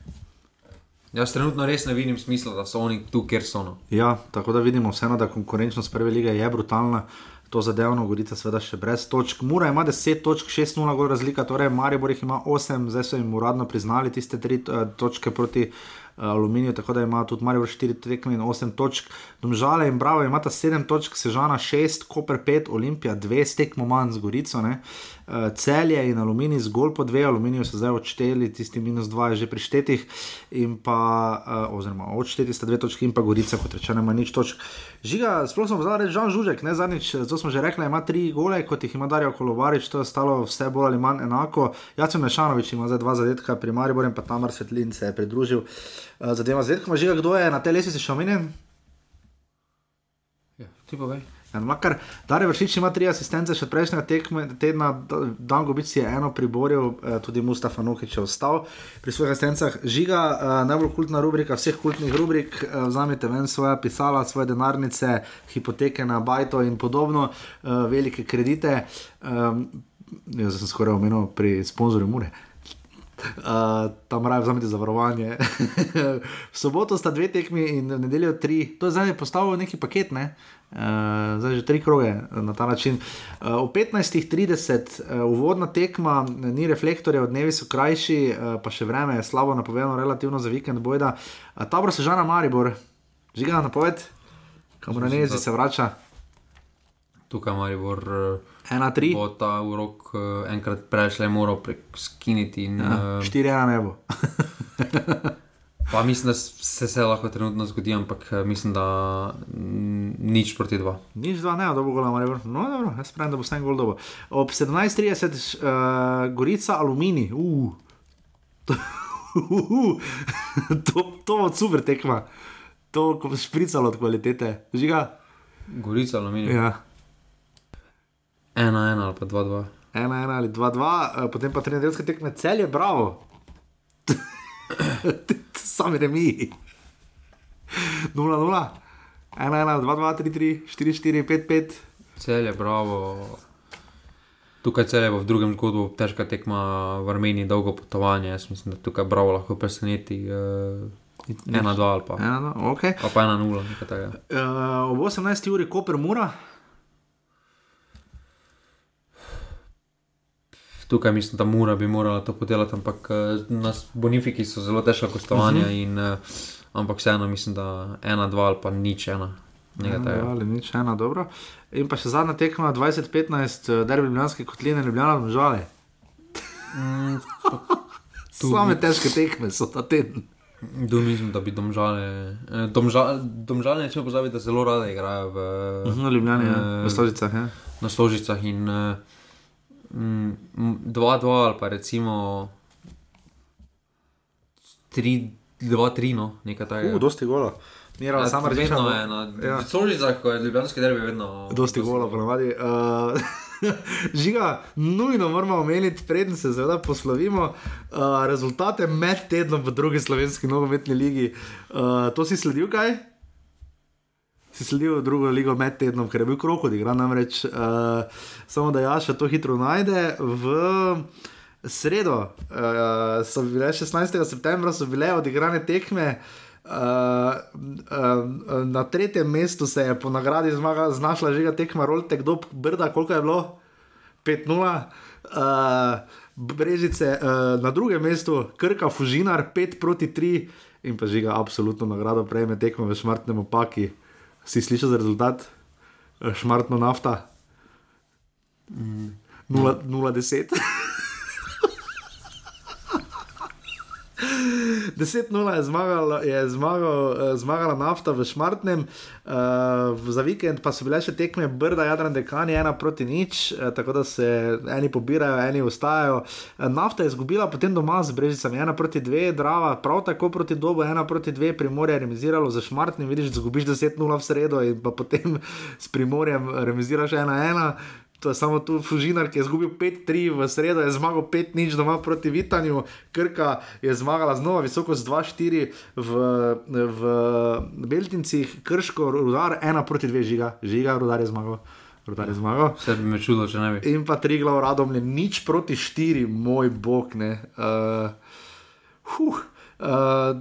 [SPEAKER 4] Jaz trenutno res ne vidim smisla, da so oni tu, kjer so. No.
[SPEAKER 3] Ja, tako da vidimo, vseeno, da konkurenčnost prve lige je brutalna. To zadevno govorite, seveda, še brez točk. Mora ima 10 točk, 6-0 gor razlika, torej Maribor jih ima 8, zdaj so jim uradno priznali tiste 3 eh, točke proti eh, Aluminiju, tako da ima tudi Maribor 4 tekme in 8 točk. Domžale in Bravo imata 7 točk, Sežana 6, Koper 5, Olimpija 2, stekmo manj z Gorico. Uh, uh, celje in aluminij, zgolj po dveh, aluminij so zdaj odšteli, tisti minus dva je že prištetih, in pa, uh, oziroma odšteli sta dve točki, in pa Gorica, kot rečeno, ima nič točk. Žiga, sploh sem zdaj reč, Žan Žužek, ne zadnjič, eh, to smo že rekli, ima tri gole, kot jih ima Darijo Kolovarič, to je stalo vse bolj ali manj enako. Jacek Mešanovič ima zdaj dva zadetka, pri Mariborju pa tam Arsvetlin se je pridružil uh, za dvema zadetkama. Žiga, kdo je na te lesi še omenjen? Ja, ti povej. No, makar, da je vršič ima tri asistence, še prejšnjega tekme, tedna, da bo biti eno priboril, eh, tudi Mustafa Nuhič je ostal pri svojih asistencah. Žiga, eh, najbolj kultna rubrika vseh kultnih rubrik, eh, vzamite ven svoje pisala, svoje denarnice, hipoteke na Bajto in podobno, velike kredite. Jaz sem skoraj omenil pri sponzorju Mure. Uh, tam raje vzamete zavarovanje. [LAUGHS] v soboto sta dve tekmi in v nedeljo tri. To je zdaj postavljeno v neki paket, ne? Uh, zdaj že tri kroge eh, na ta način. Uh, v 15.30 uh, uvodna tekma, eh, ni reflektorjev, dnevi so krajši, uh, pa še vreme je slabo napovedano, relativno za vikend bojda. Uh, Tabor se žana Maribor, žiga na poved, kamor ne zdi se vrača.
[SPEAKER 4] Tukaj je Maribor
[SPEAKER 3] 1-3.
[SPEAKER 4] Od ta urok uh, enkrat prejšel je moral prek skiniti. 4-1
[SPEAKER 3] ja, uh, nebo. [LAUGHS]
[SPEAKER 4] Pa mislim, da se vse lahko trenutno zgodi, ampak eh, mislim, da mm, nič proti dva.
[SPEAKER 3] Nič dva, ne, da bo golo, ali no, dobro, jaz pravim, da bo vse en gol dobo. Ob 17:30 je uh, gorica alumini, uh. [LAUGHS] to, to bo super tekma, to bo špricalo od kvalitete.
[SPEAKER 4] Žiga. Gorica alumini. Ja. Ena,
[SPEAKER 3] ena ali pa dva,
[SPEAKER 4] dva.
[SPEAKER 3] Ena, ena
[SPEAKER 4] ali dva,
[SPEAKER 3] dva, eh, potem pa tri nedeljske tekme, cel je bravo. [LAUGHS] [COUGHS] Sami remi. 0, 0, 1, 1, 2, 2, 3, 3, 4, 4, 5, 5.
[SPEAKER 4] Celje, bravo. Tukaj celje v drugem zgodbu, težka tekma v Armeniji, dolgo potovanje. Jaz mislim, da tukaj bravo lahko preseneti. Uh, eh, 1-2 ali pa
[SPEAKER 3] 1-0. Okay.
[SPEAKER 4] Eh,
[SPEAKER 3] ob 18 uri, ko prmura,
[SPEAKER 4] tukaj mislim, da mora bi morala to podelati, ampak eh, nas bonifiki so zelo težka kostovanja. Uh mhm. eh, -huh. Ampak vseeno mislim, da ena, dva ali pa nič ena. Ja,
[SPEAKER 3] ali nič ena, dobro. In pa še zadnja tekma 2015, der bi ljubljanske kotline, ljubljana, žale. To so zelo težke tekme, so ta teden.
[SPEAKER 4] Du, mislim, da bi domžale, eh, domža, domžale če pozabi, da zelo rade igrajo v,
[SPEAKER 3] uh mhm, -huh, v, ja. v stolicah. Ja.
[SPEAKER 4] Na stolicah in uh, 2-2 mm, ali pa recimo 3-2-3, no, nekaj
[SPEAKER 3] takega. Uh, dosti gola. Mira,
[SPEAKER 4] sam razmišljam. Ja. Služi no. no. ja. za, ko je ljubljanski derbi vedno.
[SPEAKER 3] Dosti gola, ponavadi. Uh, [LAUGHS] Žiga, nujno moramo omeniti, preden se zelo poslovimo, uh, rezultate med tednom v drugi slovenski nogometni ligi. Uh, to si sledil, kaj? si sledil drugo ligo med tednom, ker je bil krok, odigra namreč, uh, samo da jaš to hitro najde. V sredo, uh, so bile 16. septembra, so bile odigrane tekme. Uh, uh, na tretjem mestu se je po nagradi zmaga, znašla žiga tekma Rolte, kdo brda, koliko je bilo? 5-0, uh, Brežice uh, na drugem mestu, Krka, Fujinar 5 proti 3 in pa žiga absolutno nagrado, prejme tekmo v smrtnem opaki. Uh, si slišal za rezultat, eh, šmartno nafta, 0,10. Mm. [LAUGHS] 10-0 je, je zmagal, eh, zmagala nafta v Šmartnem, uh, za vikend pa so bile še tekme Brda, Jadran, Dekani, ena proti nič, uh, tako da se eni pobirajo, eni ostajajo. Uh, nafta je izgubila, potem doma z Brezicami, ena proti dve, Drava, prav tako proti dobu, ena proti dve, Primorje je remiziralo za Šmartnem, vidiš, da zgubiš 10-0 v sredo in pa potem s Primorjem remiziraš 1-1. To je samo tu Fujinar, ki je izgubil 5-3 v sredo, je zmagal 5-0 doma proti Vitanju, Krka je zmagala znova visoko z 2-4 v, v Beltincih, Krško, Rudar 1-2 žiga, žiga, Rudar je zmagal. Vse
[SPEAKER 4] bi me čudilo, če ne bi.
[SPEAKER 3] In pa tri glavne radomlje, nič proti štiri, moj bog. Uh, huh, uh,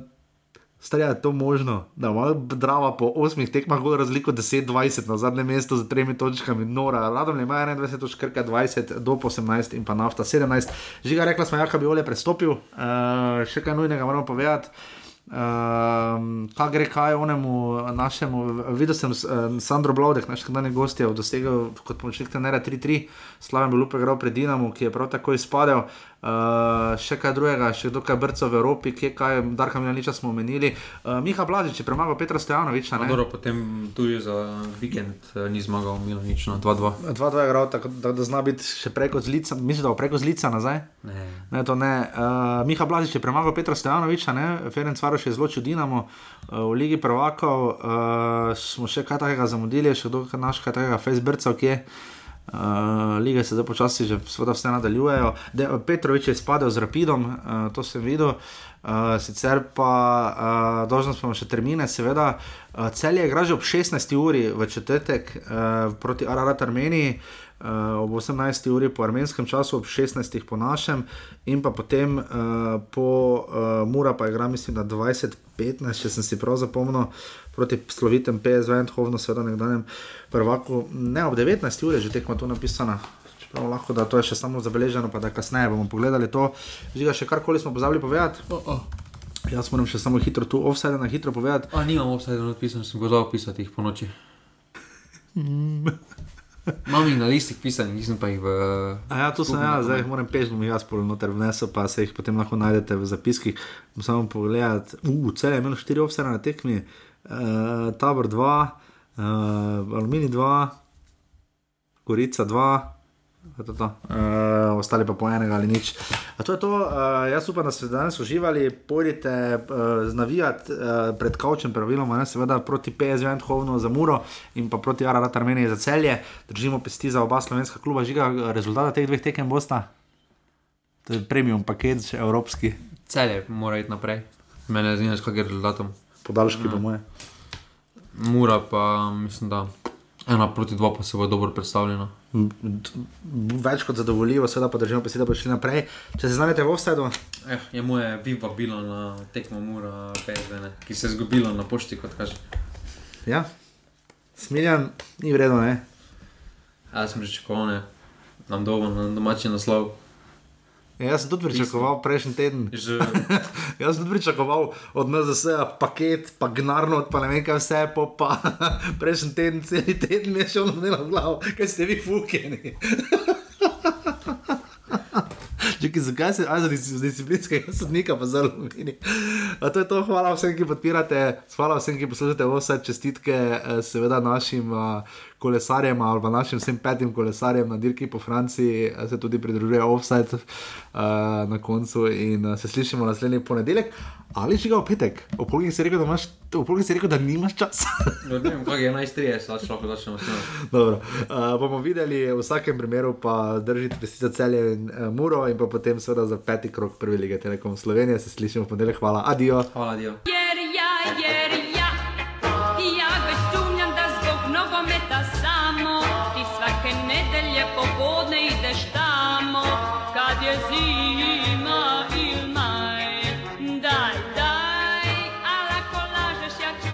[SPEAKER 3] Starja, je to možno, da ima drava po osmih tekmah gor razliko 10-20 na zadnjem mestu z tremi točkami, nora, radom ima 21 točk, krka 20 do 18 in pa nafta 17. Žiga, rekla smo, jaka bi olje prestopil, uh, še kaj nujnega moramo povedati. Uh, kaj gre, kaj je onemu našemu? Videla sem uh, Sandro Blodek, naš kdajni gost, je dosegel kot pomočnik Tenera 3-3, slaven bil upegral pred Dinamo, ki je prav tako izpadel. Uh, Uh, še kaj drugega, še kdo kaj brca v Evropi, kje kaj, dar kam nič smo omenili. Uh, Miha Blažič, premagal Petra Stejanoviča. No,
[SPEAKER 4] dobro, potem tudi za vikend eh, ni zmagal, imel nič, 2-2. 2-2 je grav, tako da, da
[SPEAKER 3] zna biti še preko zlica, mislim, da bo preko
[SPEAKER 4] zlica
[SPEAKER 3] nazaj. Ne. Ne, ne. Uh, Miha Blažič je premagal Petra Stejanoviča, Ferenc Varoš je zelo čudinamo uh, v Ligi prvakov, uh, smo še kaj takega zamudili, še kdo naš kaj takega, Facebook, ok. Eh, lige se zdaj počasi, že vse nadaljujejo. De, Petrovič je spadal z Rapidom, uh, to sem videl. Uh, sicer pa uh, dožnost imamo še termine, seveda. Uh, cel je graž ob 16. uri v četrtek uh, proti Ararat Armeniji. Uh, uh, ob 18. uri po armenskem času, ob 16. po našem, in pa potem uh, po uh, Mura, pa igra, mislim, na 20-15, če sem si prav zapomnil, proti slovitem PSV, Hovno, seveda nekdanjem prvaku. Ne, ob 19. uri je že tekma tu napisana. No, lahko da to je še samo zabeleženo, pa da kasneje bomo pogledali to. Žiga, še karkoli smo pozabili povedati. Oh, oh. Jaz moram še samo hitro tu, offside, na hitro povedati.
[SPEAKER 4] Nimam offside, odpisal sem, gozdal pisati jih po noči. [LAUGHS] Imam jih na listih pisanih, nisem pa jih v.
[SPEAKER 3] A ja, to sem ja,
[SPEAKER 4] jaz,
[SPEAKER 3] zdaj jih moram pešmo, jaz polno noter vnesel, pa se jih potem lahko najdete v zapiski. Moram samo pogledati, uf, uh, celo je imelo štiri opsere na tekmi, uh, Tabor 2, uh, eh, Alumini 2, Gorica 2. To to. Uh, ostali pa po enem ali nič. To to. Uh, jaz upam, da ste danes uživali, pojdite uh, eh, znavijati uh, pred kavčem, praviloma, ne seveda proti PSV, Hovno za Muro in pa proti Arara Armeniji za celje. Držimo pesti za oba slovenska kluba, žiga rezultata teh dveh tekem bosta. To je premium paket, že evropski.
[SPEAKER 4] Celje mora iti naprej. Mene zanima, s kakim rezultatom.
[SPEAKER 3] Podaljški mm. pa moje.
[SPEAKER 4] Mura pa mislim, da. Ena proti dva, pa se bo dobro predstavljena.
[SPEAKER 3] Več kot zadovoljivo, seveda pa držimo besedo, da bo šli naprej. Če se znajdete v ostalu.
[SPEAKER 4] Eh, je mu je viva bilo na tekmo mura, pezvene, ki se je zgubilo na pošti, kot kaže.
[SPEAKER 3] Ja, smiljan, ni vredno, ne. Jaz sem
[SPEAKER 4] že
[SPEAKER 3] čakal, ne, nam dolgo, na domači naslov. Ja, jaz sem tudi pričakoval prejšnji teden. [LAUGHS] Jaz sem tudi pričakoval od nas, da se je paket, pa gnarno, pa ne vem, kaj vse je, pa [LAUGHS] prejšnji teden, cel teden je šel na delo glavo, kaj ste vi fukeni. [LAUGHS] Čekaj, zakaj se zdaj zdi, da je disciplinska, jaz sem nekaj pa zelo umeni. To je to, hvala vsem, ki podpirate, hvala vsem, ki poslušate vse čestitke, eh, seveda našim. Eh, kolesarjem ali pa našim vsem petim kolesarjem na dirki po Franciji, eh, se tudi pridružuje offside uh, na koncu in uh, se slišimo naslednji ponedeljek. Ali že ga v petek? V polovici si, si rekel, da nimaš časa. [LAUGHS] No, ne vem, kako je 11, 30, ali lahko da še nočemo. Bomo videli, v vsakem primeru pa držite vse za celje in uh, muro in pa potem seveda za peti krok prve lige Telekom Slovenije. Se slišimo v ponedeljek, hvala, adijo. Hvala, adijo. Yeah, yeah, yeah, yeah.